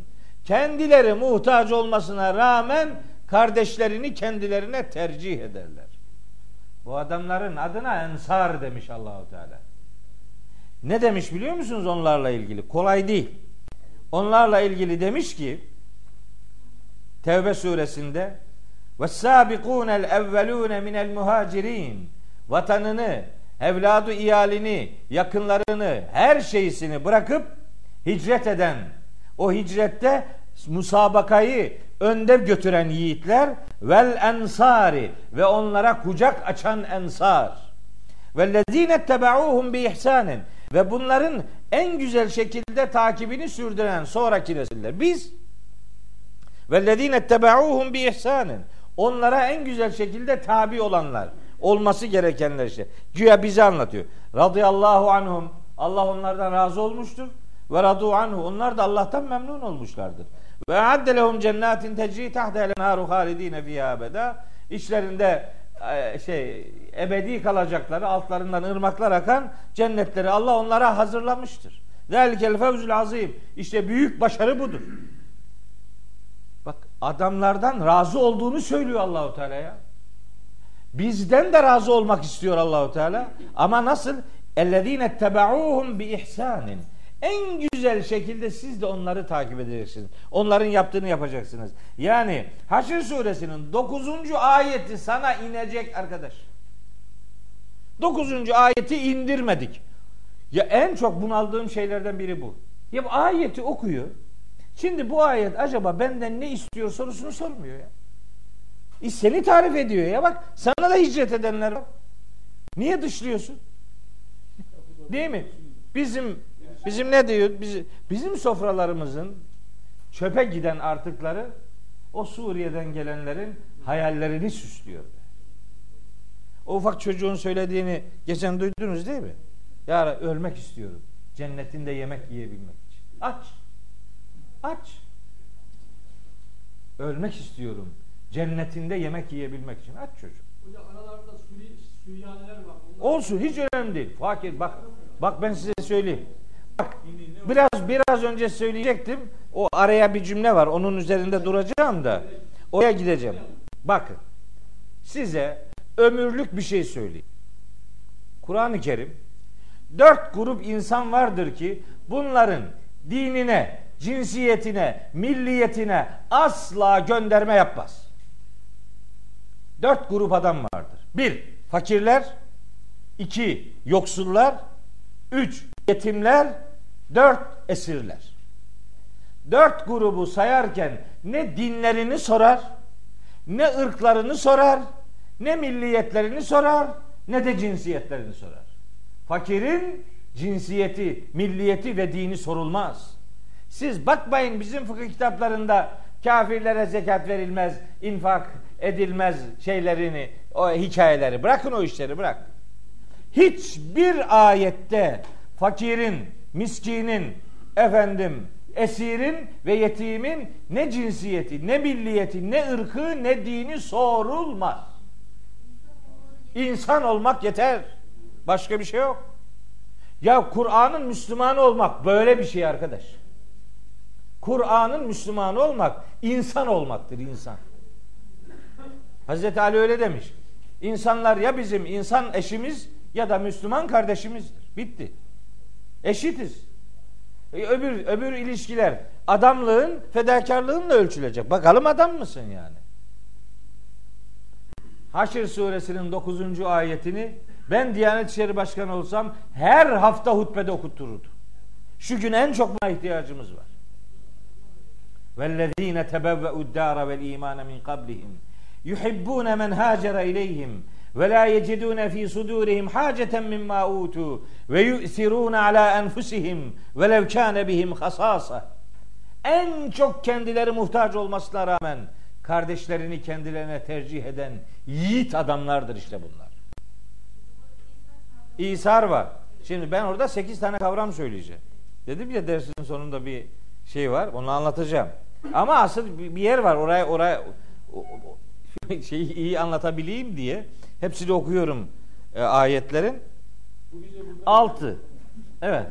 Kendileri muhtaç olmasına rağmen kardeşlerini kendilerine tercih ederler. Bu adamların adına ensar demiş Allahu Teala. Ne demiş biliyor musunuz onlarla ilgili? Kolay değil. Onlarla ilgili demiş ki Tevbe suresinde sabikunel evvelune minel muhacirin vatanını, evladı iyalini, yakınlarını, her şeysini bırakıp hicret eden, o hicrette musabakayı önde götüren yiğitler vel ensari ve onlara kucak açan ensar. Vellezine tebauhum bi ihsanin ve bunların en güzel şekilde takibini sürdüren sonraki nesiller. Biz vellezine tebauhum bi ihsanin onlara en güzel şekilde tabi olanlar olması gerekenler işte. Güya bize anlatıyor. Radıyallahu anhum Allah onlardan razı olmuştur. Ve radu anhu onlar da Allah'tan memnun olmuşlardır. Ve adde lehum cennetin tecri tahta el-enharu halidine fiha abeda. İçlerinde şey ebedi kalacakları altlarından ırmaklar akan cennetleri Allah onlara hazırlamıştır. Zelikel fevzul azim. İşte büyük başarı budur. Bak adamlardan razı olduğunu söylüyor Allahu Teala ya. Bizden de razı olmak istiyor Allahu Teala. Ama nasıl? Ellezine tebauhum bi ihsanin. En güzel şekilde siz de onları takip edeceksiniz. Onların yaptığını yapacaksınız. Yani Haşr suresinin 9. ayeti sana inecek arkadaş. 9. ayeti indirmedik. Ya en çok bunaldığım şeylerden biri bu. Ya ayeti okuyor. Şimdi bu ayet acaba benden ne istiyor sorusunu sormuyor ya. E seni tarif ediyor ya bak sana da hicret edenler var. Niye dışlıyorsun? Değil mi? Bizim bizim ne diyor? Bizim, bizim sofralarımızın çöpe giden artıkları o Suriye'den gelenlerin hayallerini süslüyor. O ufak çocuğun söylediğini geçen duydunuz değil mi? Ya ölmek istiyorum. Cennetinde yemek yiyebilmek için. Aç. Aç. Ölmek istiyorum. Cennetinde yemek yiyebilmek için. Aç çocuk. Hocam aralarında Suri, Süryaniler var. Onlar Olsun hiç önemli değil. Fakir bak. Bak ben size söyleyeyim. Bak biraz biraz önce söyleyecektim. O araya bir cümle var. Onun üzerinde duracağım da oraya gideceğim. Bakın. Size ömürlük bir şey söyleyeyim. Kur'an-ı Kerim dört grup insan vardır ki bunların dinine, cinsiyetine, milliyetine asla gönderme yapmaz. Dört grup adam vardır. Bir, fakirler. iki yoksullar. Üç, yetimler. Dört, esirler. Dört grubu sayarken ne dinlerini sorar, ne ırklarını sorar, ne milliyetlerini sorar, ne de cinsiyetlerini sorar. Fakirin cinsiyeti, milliyeti ve dini sorulmaz. Siz bakmayın bizim fıkıh kitaplarında kafirlere zekat verilmez, infak edilmez şeylerini, o hikayeleri. Bırakın o işleri bırak. Hiçbir ayette fakirin, miskinin, efendim, esirin ve yetimin ne cinsiyeti, ne milliyeti, ne ırkı, ne dini sorulmaz. İnsan olmak yeter. Başka bir şey yok. Ya Kur'an'ın Müslümanı olmak böyle bir şey arkadaş. Kur'an'ın Müslümanı olmak insan olmaktır insan. Hazreti Ali öyle demiş. İnsanlar ya bizim insan eşimiz ya da Müslüman kardeşimizdir. Bitti. Eşitiz. E, öbür öbür ilişkiler adamlığın, fedakarlığınla ölçülecek. Bakalım adam mısın yani? Haşr suresinin 9. ayetini ben Diyanet İşleri Başkanı olsam her hafta hutbede okuttururdu. Şu gün en çok buna ihtiyacımız var. وَالَّذ۪ينَ تَبَوَّئُوا الدَّارَ وَالْا۪يمَانَ مِنْ قَبْلِهِمْ يُحِبُّونَ مَنْ هَاجَرَ اِلَيْهِمْ ve la yecidune fi sudurihim haceten mimma utu ve yu'sirun ala enfusihim ve lev kana bihim hasasa. En çok kendileri muhtaç olmasına rağmen kardeşlerini kendilerine tercih eden yiğit adamlardır işte bunlar. İsar var. Şimdi ben orada sekiz tane kavram söyleyeceğim. Dedim ya dersin sonunda bir şey var. Onu anlatacağım. Ama asıl bir yer var. Oraya oraya şeyi iyi anlatabileyim diye hepsini okuyorum e, ayetlerin. Altı. Evet.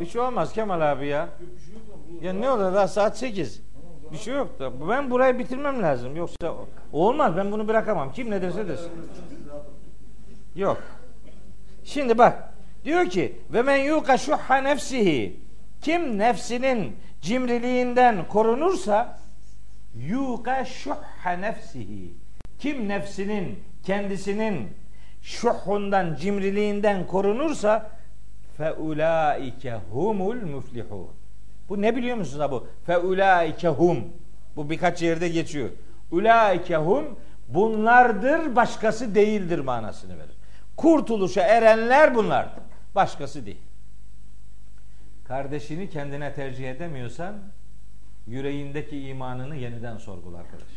Bir şey olmaz Kemal abi ya. Ya ne olur daha saat sekiz. Bir şey yok da. Ben burayı bitirmem lazım. Yoksa olmaz. Ben bunu bırakamam. Kim ne derse desin. Yok. Şimdi bak. Diyor ki ve men yuka şuhha nefsihi kim nefsinin cimriliğinden korunursa yuka şuhha nefsihi kim nefsinin kendisinin şuhundan cimriliğinden korunursa fe ulaike humul muflihun Bu ne biliyor musunuz bu? Fe ulaikehum. Bu birkaç yerde geçiyor. Ulaikehum bunlardır başkası değildir manasını verir. Kurtuluşa erenler bunlardır. Başkası değil. Kardeşini kendine tercih edemiyorsan yüreğindeki imanını yeniden sorgula arkadaş.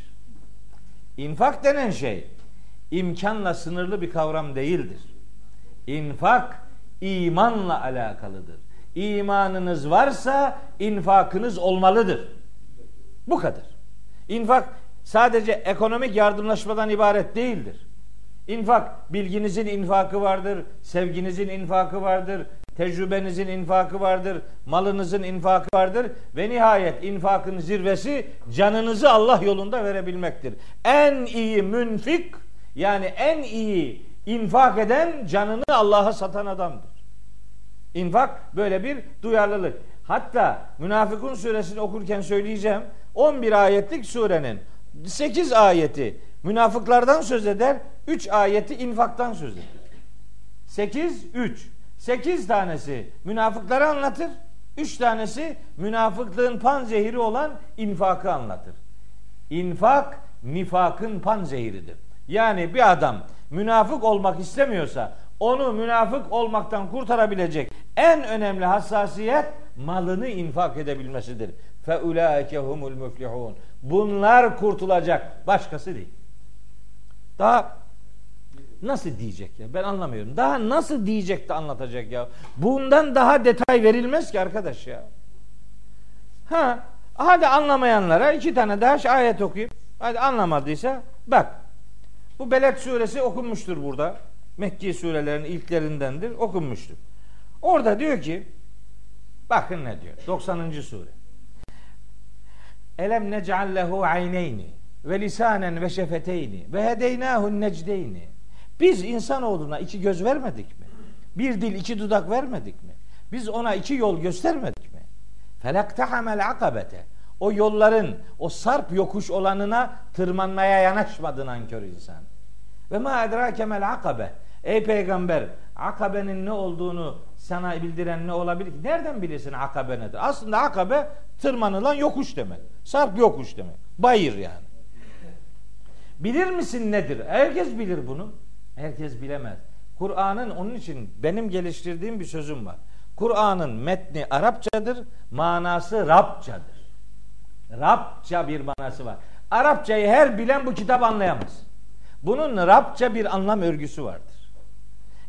İnfak denen şey imkanla sınırlı bir kavram değildir. İnfak imanla alakalıdır. İmanınız varsa infakınız olmalıdır. Bu kadar. İnfak sadece ekonomik yardımlaşmadan ibaret değildir. İnfak bilginizin infakı vardır, sevginizin infakı vardır, tecrübenizin infakı vardır, malınızın infakı vardır ve nihayet infakın zirvesi canınızı Allah yolunda verebilmektir. En iyi münfik yani en iyi infak eden canını Allah'a satan adamdır. İnfak böyle bir duyarlılık. Hatta Münafıkun suresini okurken söyleyeceğim. 11 ayetlik surenin 8 ayeti münafıklardan söz eder, 3 ayeti infaktan söz eder. 8 3. 8 tanesi münafıkları anlatır. 3 tanesi münafıklığın panzehiri olan infakı anlatır. İnfak nifakın panzehiridir. Yani bir adam münafık olmak istemiyorsa onu münafık olmaktan kurtarabilecek en önemli hassasiyet malını infak edebilmesidir. Fe ulaike humul müflihun. Bunlar kurtulacak, başkası değil. Daha nasıl diyecek ya? Ben anlamıyorum. Daha nasıl diyecek de anlatacak ya? Bundan daha detay verilmez ki arkadaş ya. Ha, hadi anlamayanlara iki tane daha ayet okuyayım. Hadi anlamadıysa bak. Bu Beled suresi okunmuştur burada. Mekki surelerin ilklerindendir. Okunmuştur. Orada diyor ki bakın ne diyor. 90. sure. Elem nec'al lehu ayneyni ve lisanen ve şefeteyni ve hedeynahu necdeyni. Biz insanoğluna iki göz vermedik mi? Bir dil, iki dudak vermedik mi? Biz ona iki yol göstermedik mi? Felaktahamel akabete. O yolların, o sarp yokuş olanına tırmanmaya yanaşmadı nankör insan. Ve ma edrakemel akabe. Ey peygamber, akabenin ne olduğunu sana bildiren ne olabilir ki? Nereden bilirsin akabe nedir? Aslında akabe tırmanılan yokuş demek. Sarp yokuş demek. Bayır yani. Bilir misin nedir? Herkes bilir bunu. Herkes bilemez. Kur'an'ın onun için benim geliştirdiğim bir sözüm var. Kur'an'ın metni Arapçadır, manası Rabçadır. Rabça bir manası var. Arapçayı her bilen bu kitap anlayamaz. Bunun Rabça bir anlam örgüsü vardır.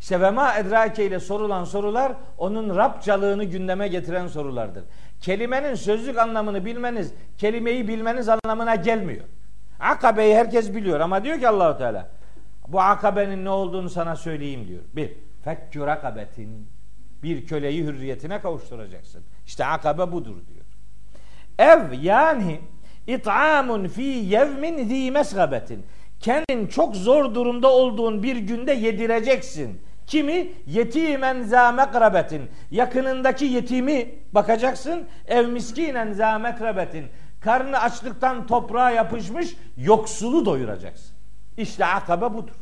İşte ve edrake ile sorulan sorular onun Rabçalığını gündeme getiren sorulardır. Kelimenin sözlük anlamını bilmeniz, kelimeyi bilmeniz anlamına gelmiyor. Akabe'yi herkes biliyor ama diyor ki Allahu Teala bu akabenin ne olduğunu sana söyleyeyim diyor. Bir, fekkür akabetin bir köleyi hürriyetine kavuşturacaksın. İşte akabe budur diyor. Ev yani it'amun fi yevmin zi mesgabetin. Kendin çok zor durumda olduğun bir günde yedireceksin. Kimi? Yetimen za mekrabetin. Yakınındaki yetimi bakacaksın. Ev miskinen za mekrabetin. Karnı açlıktan toprağa yapışmış yoksulu doyuracaksın. İşte akabe budur.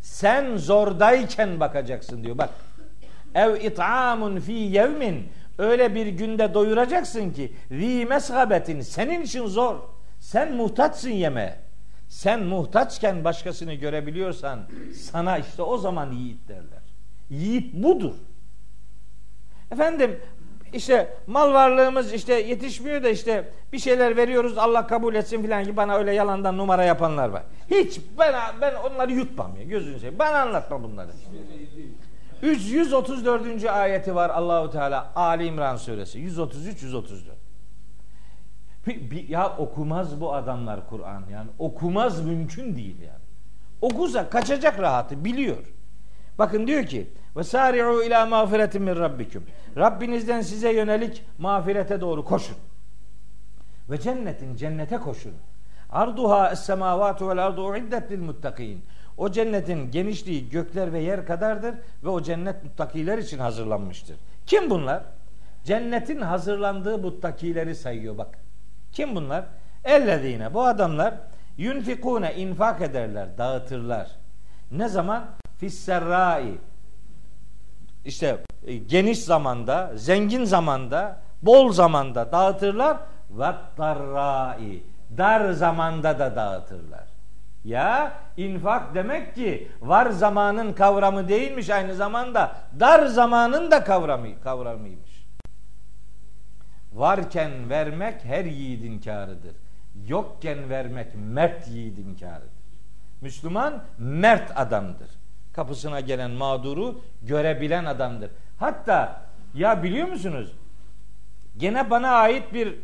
Sen zordayken bakacaksın diyor bak. Ev it'amun fi yevmin öyle bir günde doyuracaksın ki zi mesgabetin senin için zor. Sen muhtaçsın yeme. Sen muhtaçken başkasını görebiliyorsan sana işte o zaman yiğit derler. Yiğit budur. Efendim işte mal varlığımız işte yetişmiyor da işte bir şeyler veriyoruz Allah kabul etsin filan ki bana öyle yalandan numara yapanlar var. Hiç ben ben onları yutmam ya gözünü seveyim. Bana anlatma bunları. 134. ayeti var Allahu Teala Ali İmran suresi 133 134. Ya okumaz bu adamlar Kur'an yani okumaz mümkün değil yani. Okusa kaçacak rahatı biliyor. Bakın diyor ki ve sari'u ila mağfiretin min rabbikum. Rabbinizden size yönelik mağfirete doğru koşun. Ve cennetin cennete koşun. Arduha es-semavatu vel ardu uiddet lil muttakin. O cennetin genişliği gökler ve yer kadardır ve o cennet muttakiler için hazırlanmıştır. Kim bunlar? Cennetin hazırlandığı muttakileri sayıyor bak. Kim bunlar? Ellezine. Bu adamlar yunfikune infak ederler, dağıtırlar. Ne zaman? Fisserrai. işte e, geniş zamanda, zengin zamanda, bol zamanda dağıtırlar ve darrai dar zamanda da dağıtırlar. Ya infak demek ki var zamanın kavramı değilmiş aynı zamanda dar zamanın da kavramı kavramıymış. Varken vermek her yiğidin karıdır. Yokken vermek mert yiğidin karıdır. Müslüman mert adamdır. Kapısına gelen mağduru görebilen adamdır. Hatta ya biliyor musunuz? Gene bana ait bir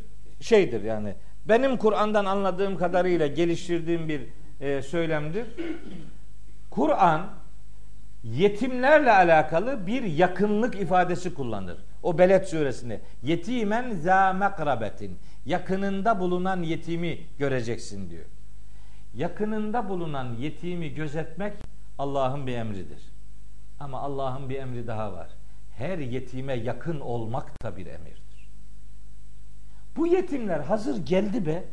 şeydir yani. Benim Kur'an'dan anladığım kadarıyla geliştirdiğim bir e, söylemdir. Kur'an yetimlerle alakalı bir yakınlık ifadesi kullanır. O Beled suresinde. Yetimen za mekrabetin. Yakınında bulunan yetimi göreceksin diyor. Yakınında bulunan yetimi gözetmek Allah'ın bir emridir. Ama Allah'ın bir emri daha var. Her yetime yakın olmak da bir emirdir. Bu yetimler hazır geldi be.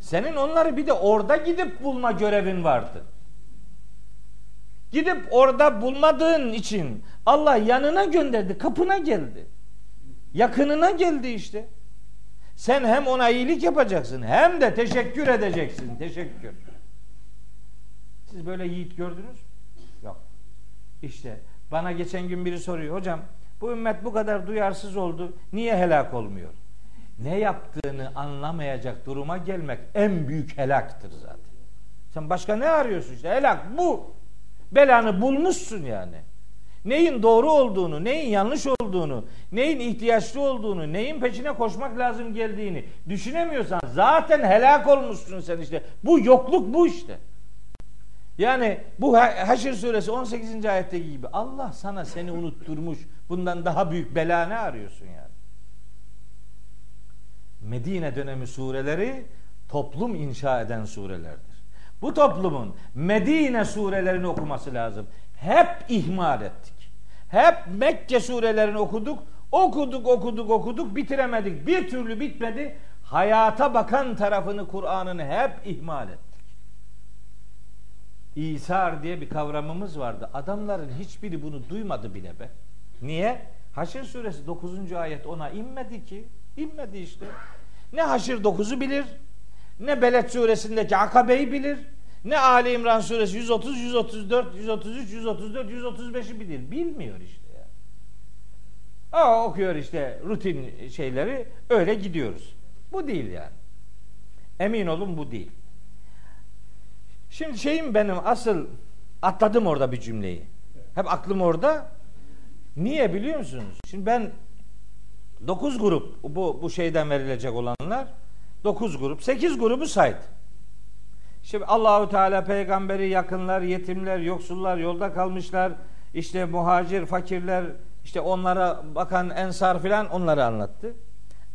Senin onları bir de orada gidip bulma görevin vardı. Gidip orada bulmadığın için Allah yanına gönderdi, kapına geldi. Yakınına geldi işte. Sen hem ona iyilik yapacaksın hem de teşekkür edeceksin. Teşekkür. Siz böyle yiğit gördünüz? Yok. İşte bana geçen gün biri soruyor. Hocam bu ümmet bu kadar duyarsız oldu. Niye helak olmuyor? Ne yaptığını anlamayacak duruma gelmek en büyük helaktır zaten. Sen başka ne arıyorsun işte? Helak bu. Belanı bulmuşsun yani. Neyin doğru olduğunu, neyin yanlış olduğunu, neyin ihtiyaçlı olduğunu, neyin peşine koşmak lazım geldiğini düşünemiyorsan zaten helak olmuşsun sen işte. Bu yokluk bu işte. Yani bu Haşr suresi 18. ayetteki gibi Allah sana seni unutturmuş. Bundan daha büyük bela ne arıyorsun yani? Medine dönemi sureleri toplum inşa eden surelerdir. Bu toplumun Medine surelerini okuması lazım. Hep ihmal ettik. Hep Mekke surelerini okuduk. Okuduk, okuduk, okuduk, bitiremedik. Bir türlü bitmedi. Hayata bakan tarafını Kur'an'ın hep ihmal ettik. İsar diye bir kavramımız vardı. Adamların hiçbiri bunu duymadı bile be. Niye? Haşr suresi 9. ayet ona inmedi ki. İnmedi işte. Ne Haşr 9'u bilir, ne Beled suresindeki Akabe'yi bilir, ne Ali İmran suresi 130, 134, 133, 134, 135'i bilir. Bilmiyor işte ya. Aa, okuyor işte rutin şeyleri öyle gidiyoruz. Bu değil yani. Emin olun bu değil. Şimdi şeyim benim asıl atladım orada bir cümleyi. Hep aklım orada. Niye biliyor musunuz? Şimdi ben 9 grup bu, bu şeyden verilecek olanlar 9 grup. 8 grubu saydı. Şimdi Allahu Teala peygamberi yakınlar, yetimler, yoksullar, yolda kalmışlar, işte muhacir, fakirler, işte onlara bakan ensar filan onları anlattı.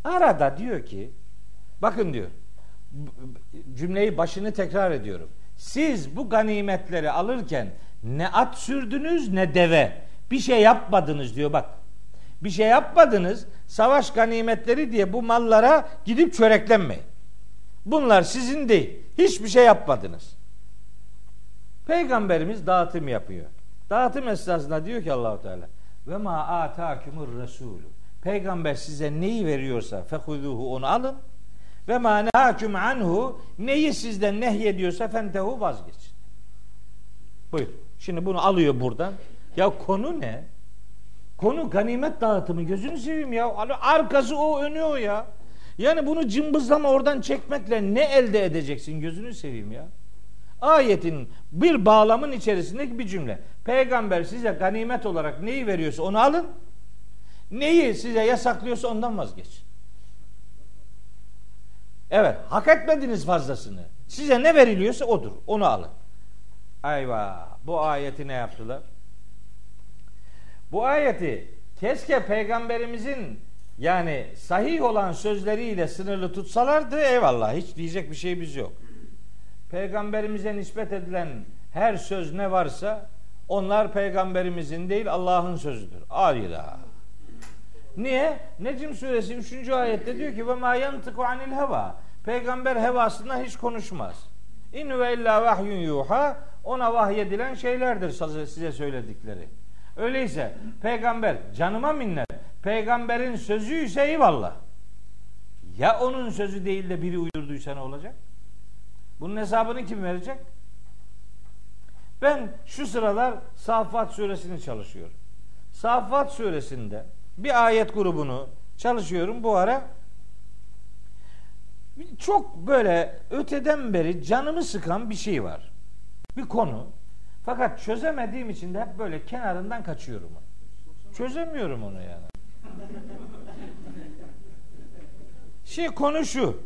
Arada diyor ki bakın diyor cümleyi başını tekrar ediyorum. Siz bu ganimetleri alırken ne at sürdünüz ne deve. Bir şey yapmadınız diyor bak. Bir şey yapmadınız. Savaş ganimetleri diye bu mallara gidip çöreklenmeyin. Bunlar sizin değil. Hiçbir şey yapmadınız. Peygamberimiz dağıtım yapıyor. Dağıtım esnasında diyor ki Allahu Teala ve ma atakumur resulü. Peygamber size neyi veriyorsa fehuduhu onu alın. Ve ma nehakum anhu neyi sizden nehyediyorsa fentehu vazgeçin. Buyur. Şimdi bunu alıyor buradan. Ya konu ne? Konu ganimet dağıtımı. Gözünü seveyim ya. Arkası o, önü o ya. Yani bunu cımbızlama oradan çekmekle ne elde edeceksin? Gözünü seveyim ya. Ayetin bir bağlamın içerisindeki bir cümle. Peygamber size ganimet olarak neyi veriyorsa onu alın. Neyi size yasaklıyorsa ondan vazgeçin. Evet, hak etmediniz fazlasını. Size ne veriliyorsa odur. Onu alın. Ayva. Bu ayeti ne yaptılar? Bu ayeti keşke peygamberimizin yani sahih olan sözleriyle sınırlı tutsalardı eyvallah hiç diyecek bir şeyimiz yok. Peygamberimize nispet edilen her söz ne varsa onlar peygamberimizin değil Allah'ın sözüdür. Alila. Niye? Necim suresi 3. ayette diyor ki ve ma yantıku anil heva. Peygamber hevasından hiç konuşmaz. İn ve illa vahyun yuha ona vahyedilen şeylerdir size söyledikleri. Öyleyse peygamber canıma minnet. Peygamberin sözü ise eyvallah. Ya onun sözü değil de biri uydurduysa ne olacak? Bunun hesabını kim verecek? Ben şu sıralar Saffat suresini çalışıyorum. Saffat suresinde bir ayet grubunu çalışıyorum bu ara. Çok böyle öteden beri canımı sıkan bir şey var. Bir konu. Fakat çözemediğim için de hep böyle kenarından kaçıyorum onu. Çözemiyorum onu yani. Şey konu şu.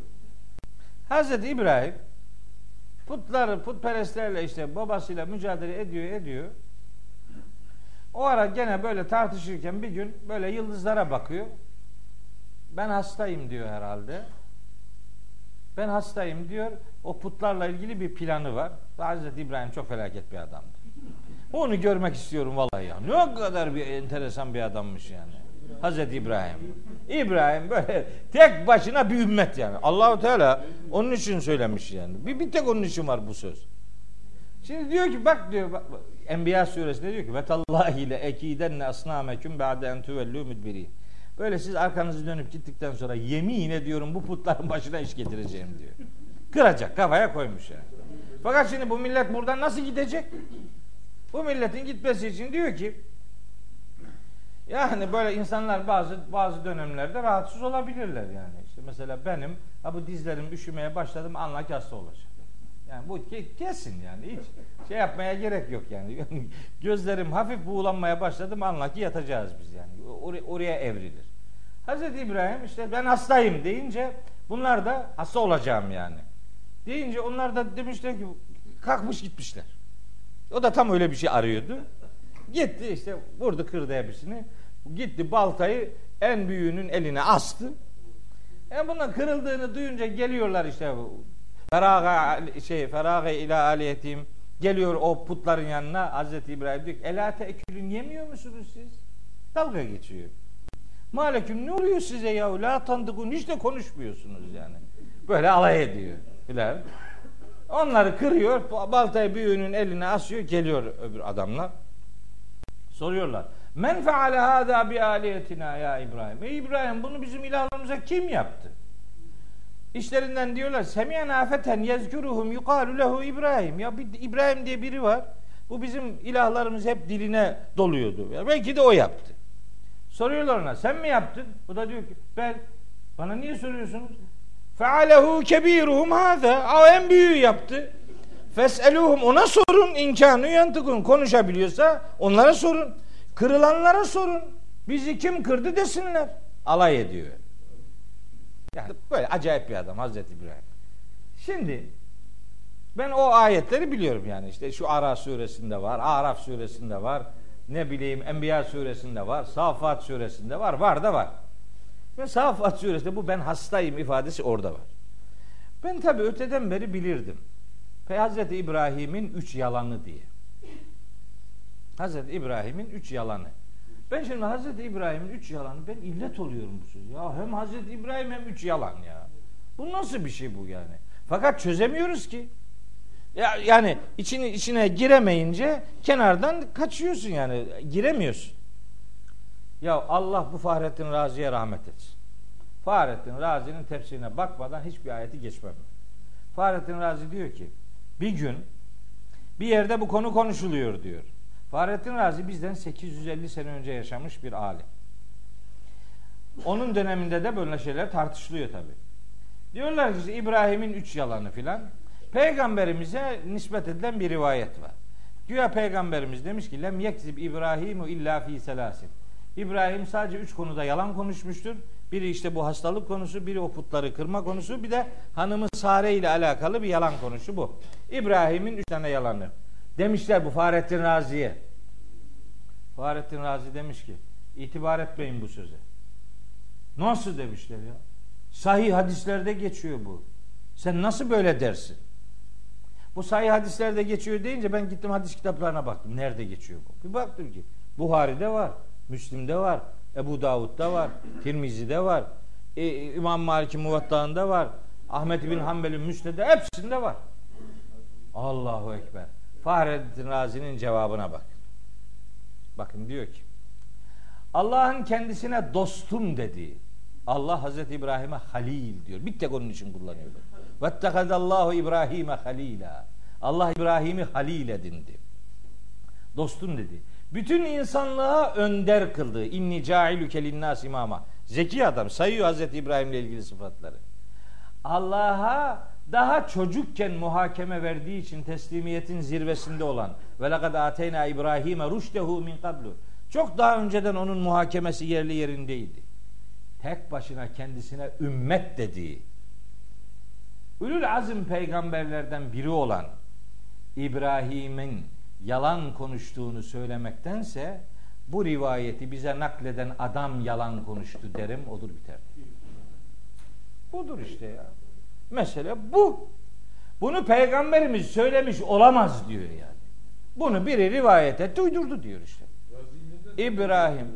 Hazreti İbrahim putları, putperestlerle işte babasıyla mücadele ediyor, ediyor. O ara gene böyle tartışırken bir gün böyle yıldızlara bakıyor. Ben hastayım diyor herhalde. Ben hastayım diyor. O putlarla ilgili bir planı var. Ve Hazreti İbrahim çok felaket bir adamdı. Onu görmek istiyorum vallahi ya. Ne kadar bir enteresan bir adammış yani. Hazreti İbrahim. İbrahim böyle tek başına bir ümmet yani. Allahu Teala onun için söylemiş yani. Bir, bir tek onun için var bu söz. Şimdi diyor ki bak diyor bak, Enbiya suresinde diyor ki ve tallahi ile ekidenne asnameküm ba'de en tuvellu müdbirin. Böyle siz arkanızı dönüp gittikten sonra yemin ediyorum bu putların başına iş getireceğim diyor. Kıracak kafaya koymuş yani. Fakat şimdi bu millet buradan nasıl gidecek? Bu milletin gitmesi için diyor ki yani böyle insanlar bazı bazı dönemlerde rahatsız olabilirler yani. İşte mesela benim ha bu dizlerim üşümeye başladım anla ki hasta olacak. Yani bu kesin yani hiç şey yapmaya gerek yok yani. Gözlerim hafif buğulanmaya başladım anla ki yatacağız biz yani. Or- oraya evrilir. Hazreti İbrahim işte ben hastayım deyince bunlar da hasta olacağım yani. Deyince onlar da demişler ki kalkmış gitmişler. O da tam öyle bir şey arıyordu. Gitti işte vurdu kırdı hepsini. Gitti baltayı en büyüğünün eline astı. Yani bunun kırıldığını duyunca geliyorlar işte Feraga şey Feraga ila aliyetim geliyor o putların yanına Hazreti İbrahim diyor ki Ela teekülün yemiyor musunuz siz? Dalga geçiyor. Maleküm ne oluyor size ya? La tandıkun hiç de konuşmuyorsunuz yani. Böyle alay ediyor. Filan. Onları kırıyor. Baltayı büyüğünün eline asıyor. Geliyor öbür adamlar. Soruyorlar. Men feale hâzâ bi aliyetina ya İbrahim. Ey İbrahim bunu bizim ilahlarımıza kim yaptı? İşlerinden diyorlar semiyen afeten yezkuruhum yukalu lehu İbrahim. Ya bir İbrahim diye biri var. Bu bizim ilahlarımız hep diline doluyordu. Ya belki de o yaptı. Soruyorlar ona sen mi yaptın? Bu da diyor ki ben. Bana niye soruyorsunuz? Fealehu kebiruhum haza. O en büyüğü yaptı. Fes'eluhum ona sorun imkanı yantıkun. Konuşabiliyorsa onlara sorun. Kırılanlara sorun. Bizi kim kırdı desinler. Alay ediyor. Yani böyle acayip bir adam Hazreti İbrahim. Şimdi ben o ayetleri biliyorum yani işte şu Ara suresinde var, Araf suresinde var, ne bileyim Enbiya suresinde var, Safat suresinde var, var da var. Ve Safat suresinde bu ben hastayım ifadesi orada var. Ben tabi öteden beri bilirdim. Pe Hazreti İbrahim'in üç yalanı diye. Hazreti İbrahim'in üç yalanı. Ben şimdi Hazreti İbrahim'in üç yalanı ben illet oluyorum bu söz. Ya hem Hazreti İbrahim hem üç yalan ya. Bu nasıl bir şey bu yani? Fakat çözemiyoruz ki. Ya yani içine içine giremeyince kenardan kaçıyorsun yani. Giremiyorsun. Ya Allah bu Fahrettin Razi'ye rahmet etsin. Fahrettin Razi'nin tefsirine bakmadan hiçbir ayeti geçmem. Fahrettin Razi diyor ki bir gün bir yerde bu konu konuşuluyor diyor. Fahrettin Razi bizden 850 sene önce yaşamış bir alim. Onun döneminde de böyle şeyler tartışılıyor tabi. Diyorlar ki İbrahim'in üç yalanı filan. Peygamberimize nispet edilen bir rivayet var. Güya peygamberimiz demiş ki lem yekzib İbrahimu illa fi selasin. İbrahim sadece üç konuda yalan konuşmuştur. Biri işte bu hastalık konusu, biri o putları kırma konusu, bir de hanımı Sare ile alakalı bir yalan konusu bu. İbrahim'in üç tane yalanı. Demişler bu Fahrettin Razi'ye. Fahrettin Razi demiş ki itibar etmeyin bu söze. Nasıl demişler ya? Sahih hadislerde geçiyor bu. Sen nasıl böyle dersin? Bu sahih hadislerde geçiyor deyince ben gittim hadis kitaplarına baktım. Nerede geçiyor bu? Bir baktım ki Buhari'de var, Müslim'de var, Ebu Davud'da var, Tirmizi'de var, e, İmam Malik'in Muvatta'ında var, Ahmet bin Hanbel'in Müsned'de hepsinde var. Allahu Ekber. Fahrettin Razi'nin cevabına bak. Bakın diyor ki Allah'ın kendisine dostum dediği Allah Hazreti İbrahim'e halil diyor. Bir tek onun için kullanıyor. Vettekadallahu İbrahim'e halila. Allah İbrahim'i halil edindi. Dostum dedi. Bütün insanlığa önder kıldı. İnni cailüke linnas imama. Zeki adam sayıyor Hazreti İbrahim'le ilgili sıfatları. Allah'a daha çocukken muhakeme verdiği için teslimiyetin zirvesinde olan ve lekad ateyna İbrahim'e rüştehu min kablu. Çok daha önceden onun muhakemesi yerli yerindeydi. Tek başına kendisine ümmet dediği Ülül azim peygamberlerden biri olan İbrahim'in yalan konuştuğunu söylemektense bu rivayeti bize nakleden adam yalan konuştu derim olur biter. Budur işte ya. Mesele bu. Bunu peygamberimiz söylemiş olamaz diyor yani. Bunu biri rivayet etti uydurdu diyor işte. İbrahim.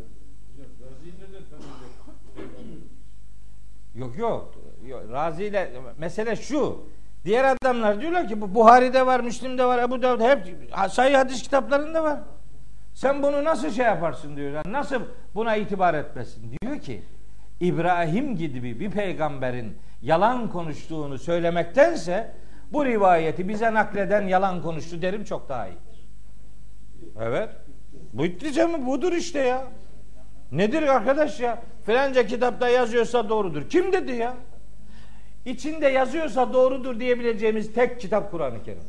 Yok yok. yok. Razi mesele şu. Diğer adamlar diyorlar ki bu Buhari'de var, Müslim'de var, Ebu Davud hep sayı hadis kitaplarında var. Sen bunu nasıl şey yaparsın diyorlar. Nasıl buna itibar etmesin? Diyor ki İbrahim gibi bir peygamberin yalan konuştuğunu söylemektense bu rivayeti bize nakleden yalan konuştu derim çok daha iyidir. Evet. Bu diyeceğim budur işte ya. Nedir arkadaş ya? Filanca kitapta yazıyorsa doğrudur. Kim dedi ya? İçinde yazıyorsa doğrudur diyebileceğimiz tek kitap Kur'an-ı Kerim.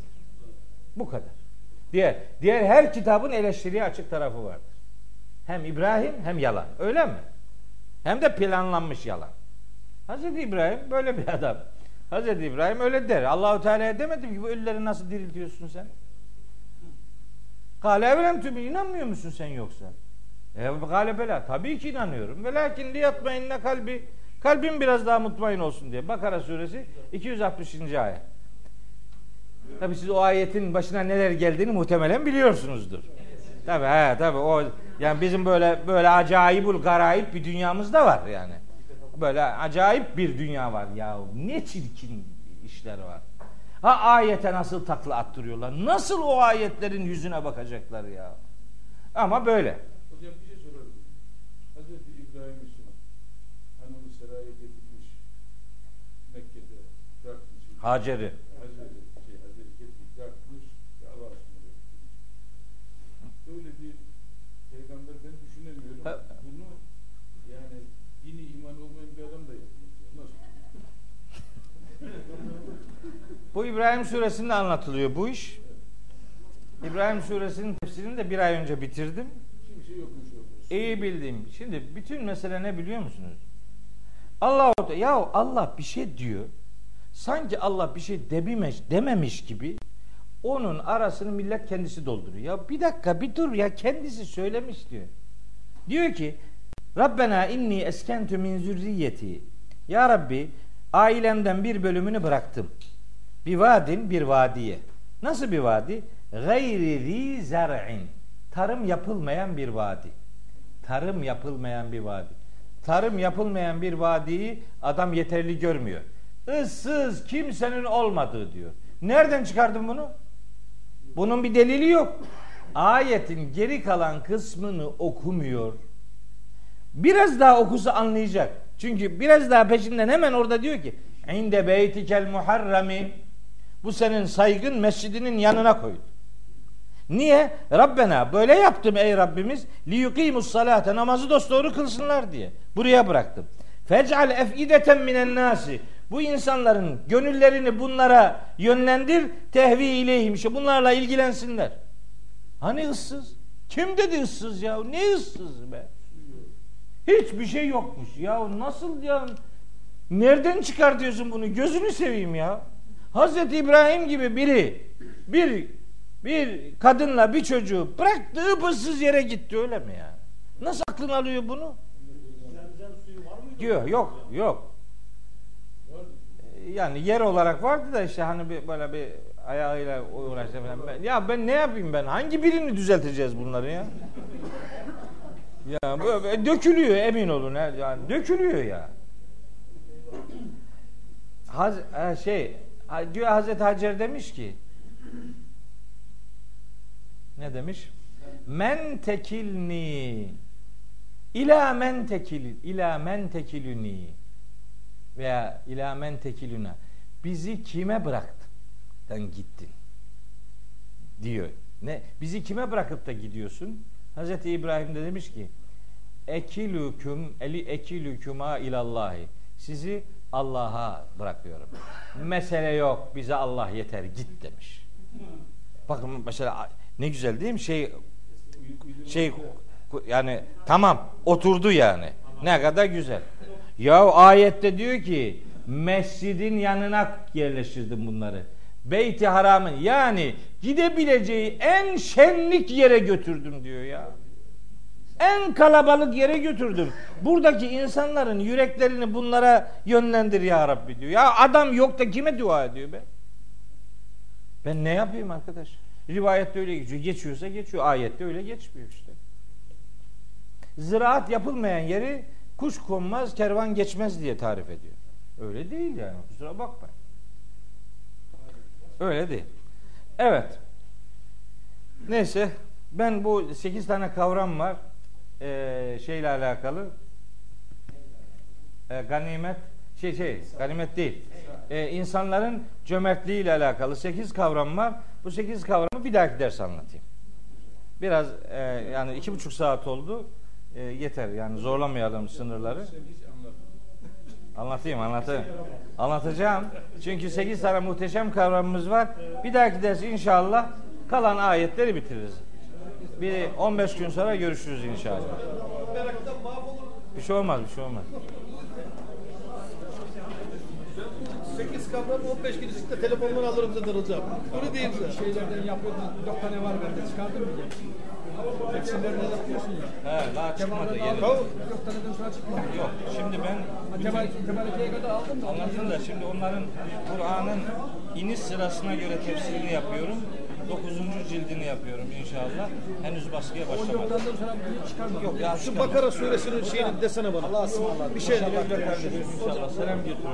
Bu kadar. Diğer, diğer her kitabın eleştiriye açık tarafı vardır. Hem İbrahim hem yalan. Öyle mi? Hem de planlanmış yalan. Hazreti İbrahim böyle bir adam. Hazreti İbrahim öyle der. Allahu Teala'ya demedim ki bu ölüleri nasıl diriltiyorsun sen? Kale evlem tübü inanmıyor musun sen yoksa? E galebela tabii ki inanıyorum. Ve lakin liyatmayinne kalbi kalbim biraz daha mutmain olsun diye. Bakara suresi 260. ayet. Tabii siz o ayetin başına neler geldiğini muhtemelen biliyorsunuzdur. Tabii he tabii o yani bizim böyle böyle acayibul garayip bir dünyamız da var yani. Böyle acayip bir dünya var ya. Ne çirkin işler var. Ha ayete nasıl takla attırıyorlar? Nasıl o ayetlerin yüzüne bakacaklar ya? Ama böyle. Hocam bir şey soralım. Hazreti İbrahim için hanımı serayete gitmiş Mekke'de bırakmış. Hacer'i. Hazreti şey Hazreti Kettik bırakmış ve Allah aşkına bırakmış. Böyle bir peygamber ben düşünemiyorum. Ha. Bunu yani dini iman olmayan bir adam da yapmaz. ya. Nasıl? Bu İbrahim suresinde anlatılıyor bu iş. İbrahim suresinin tefsirini de bir ay önce bitirdim. Orada. İyi bildiğim. Şimdi bütün mesele ne biliyor musunuz? Allah ya Allah bir şey diyor. Sanki Allah bir şey dememiş, dememiş gibi onun arasını millet kendisi dolduruyor. Ya bir dakika bir dur ya kendisi söylemiş diyor. Diyor ki Rabbena inni eskentu min zürriyeti. Ya Rabbi ailemden bir bölümünü bıraktım. Bir vadin bir vadiye. Nasıl bir vadi? Gayri zi zer'in. Tarım yapılmayan bir vadi. Tarım yapılmayan bir vadi. Tarım yapılmayan bir vadiyi adam yeterli görmüyor. Issız kimsenin olmadığı diyor. Nereden çıkardın bunu? Bunun bir delili yok. Ayetin geri kalan kısmını okumuyor. Biraz daha okusa anlayacak. Çünkü biraz daha peşinden hemen orada diyor ki İnde beytikel muharrami bu senin saygın mescidinin yanına koydu. Niye? Rabbena böyle yaptım ey Rabbimiz li yuqimus salate namazı dosdoğru kılsınlar diye. Buraya bıraktım. Fec'al efideten minen nasi bu insanların gönüllerini bunlara yönlendir tehvi ileyhim işte bunlarla ilgilensinler. Hani ıssız? Kim dedi ıssız ya? Ne ıssız be? Hiçbir şey yokmuş. Ya nasıl ya? Nereden çıkartıyorsun bunu? Gözünü seveyim ya. Hazreti İbrahim gibi biri bir bir kadınla bir çocuğu bıraktığı ıssız yere gitti öyle mi ya? Nasıl aklın alıyor bunu? Diyor yok yok. Yani yer olarak vardı da işte hani bir, böyle bir ayağıyla uğraştı falan. Ben- Ya ben ne yapayım ben? Hangi birini düzelteceğiz bunları ya? Ya böyle dökülüyor emin olun. Yani dökülüyor ya. Haz, ha, şey diyor Hazreti Hacer demiş ki ne demiş? men tekilni ila men tekil ila men tekiluni veya ila men tekiluna bizi kime bıraktın gittin diyor. Ne bizi kime bırakıp da gidiyorsun? Hazreti İbrahim de demiş ki ekilüküm eli ekilüküma ilallahi. Sizi Allah'a bırakıyorum. Mesele yok. Bize Allah yeter. Git demiş. Bakın mesela ne güzel değil mi? Şey şey yani tamam oturdu yani. Ne kadar güzel. Ya ayette diyor ki mescidin yanına yerleştirdim bunları. Beyti Haram'ın yani gidebileceği en şenlik yere götürdüm diyor ya. En kalabalık yere götürdüm. Buradaki insanların yüreklerini bunlara yönlendir ya Rabbi diyor. Ya adam yok da kime dua ediyor be? Ben ne yapayım arkadaş? Rivayette öyle geçiyor. Geçiyorsa geçiyor. Ayette öyle geçmiyor işte. Ziraat yapılmayan yeri kuş konmaz, kervan geçmez diye tarif ediyor. Öyle değil yani. Kusura bakma. Öyle değil. Evet. Neyse ben bu 8 tane kavram var. Ee, şeyle alakalı. Ee, ganimet şey şey ganimet değil. Ee, insanların cömertliği ile alakalı 8 kavram var. Bu 8 kavramı bir dahaki ders anlatayım. Biraz e, yani iki buçuk saat oldu. E, yeter yani zorlamayalım sınırları. Anlatayım anlatayım. Anlatacağım. Çünkü 8 tane muhteşem kavramımız var. Bir dahaki ders inşallah kalan ayetleri bitiririz. Bir 15 gün sonra görüşürüz inşallah. Bir şey olmaz, bir şey olmaz. 8 kavram 15 gün içinde telefonları alırım zaten hocam. Öyle değil mi? Şeylerden yapıyordun. Dört tane var bende. Çıkardın mı? Hepsinden yapıyorsun ya. He, daha çıkmadı yeni. aldın. Dört taneden sonra çıkmadı. Yok, şimdi ben Kemal, Kemal Ete'ye kadar aldım da. anlatın da şimdi onların Kur'an'ın iniş sırasına göre tefsirini yapıyorum. 9. cildini yapıyorum inşallah. Henüz baskıya başlamadım. Yok ya Şu Bakara suresinin şeyini desene bana. Bir şey İnşallah selam götürün.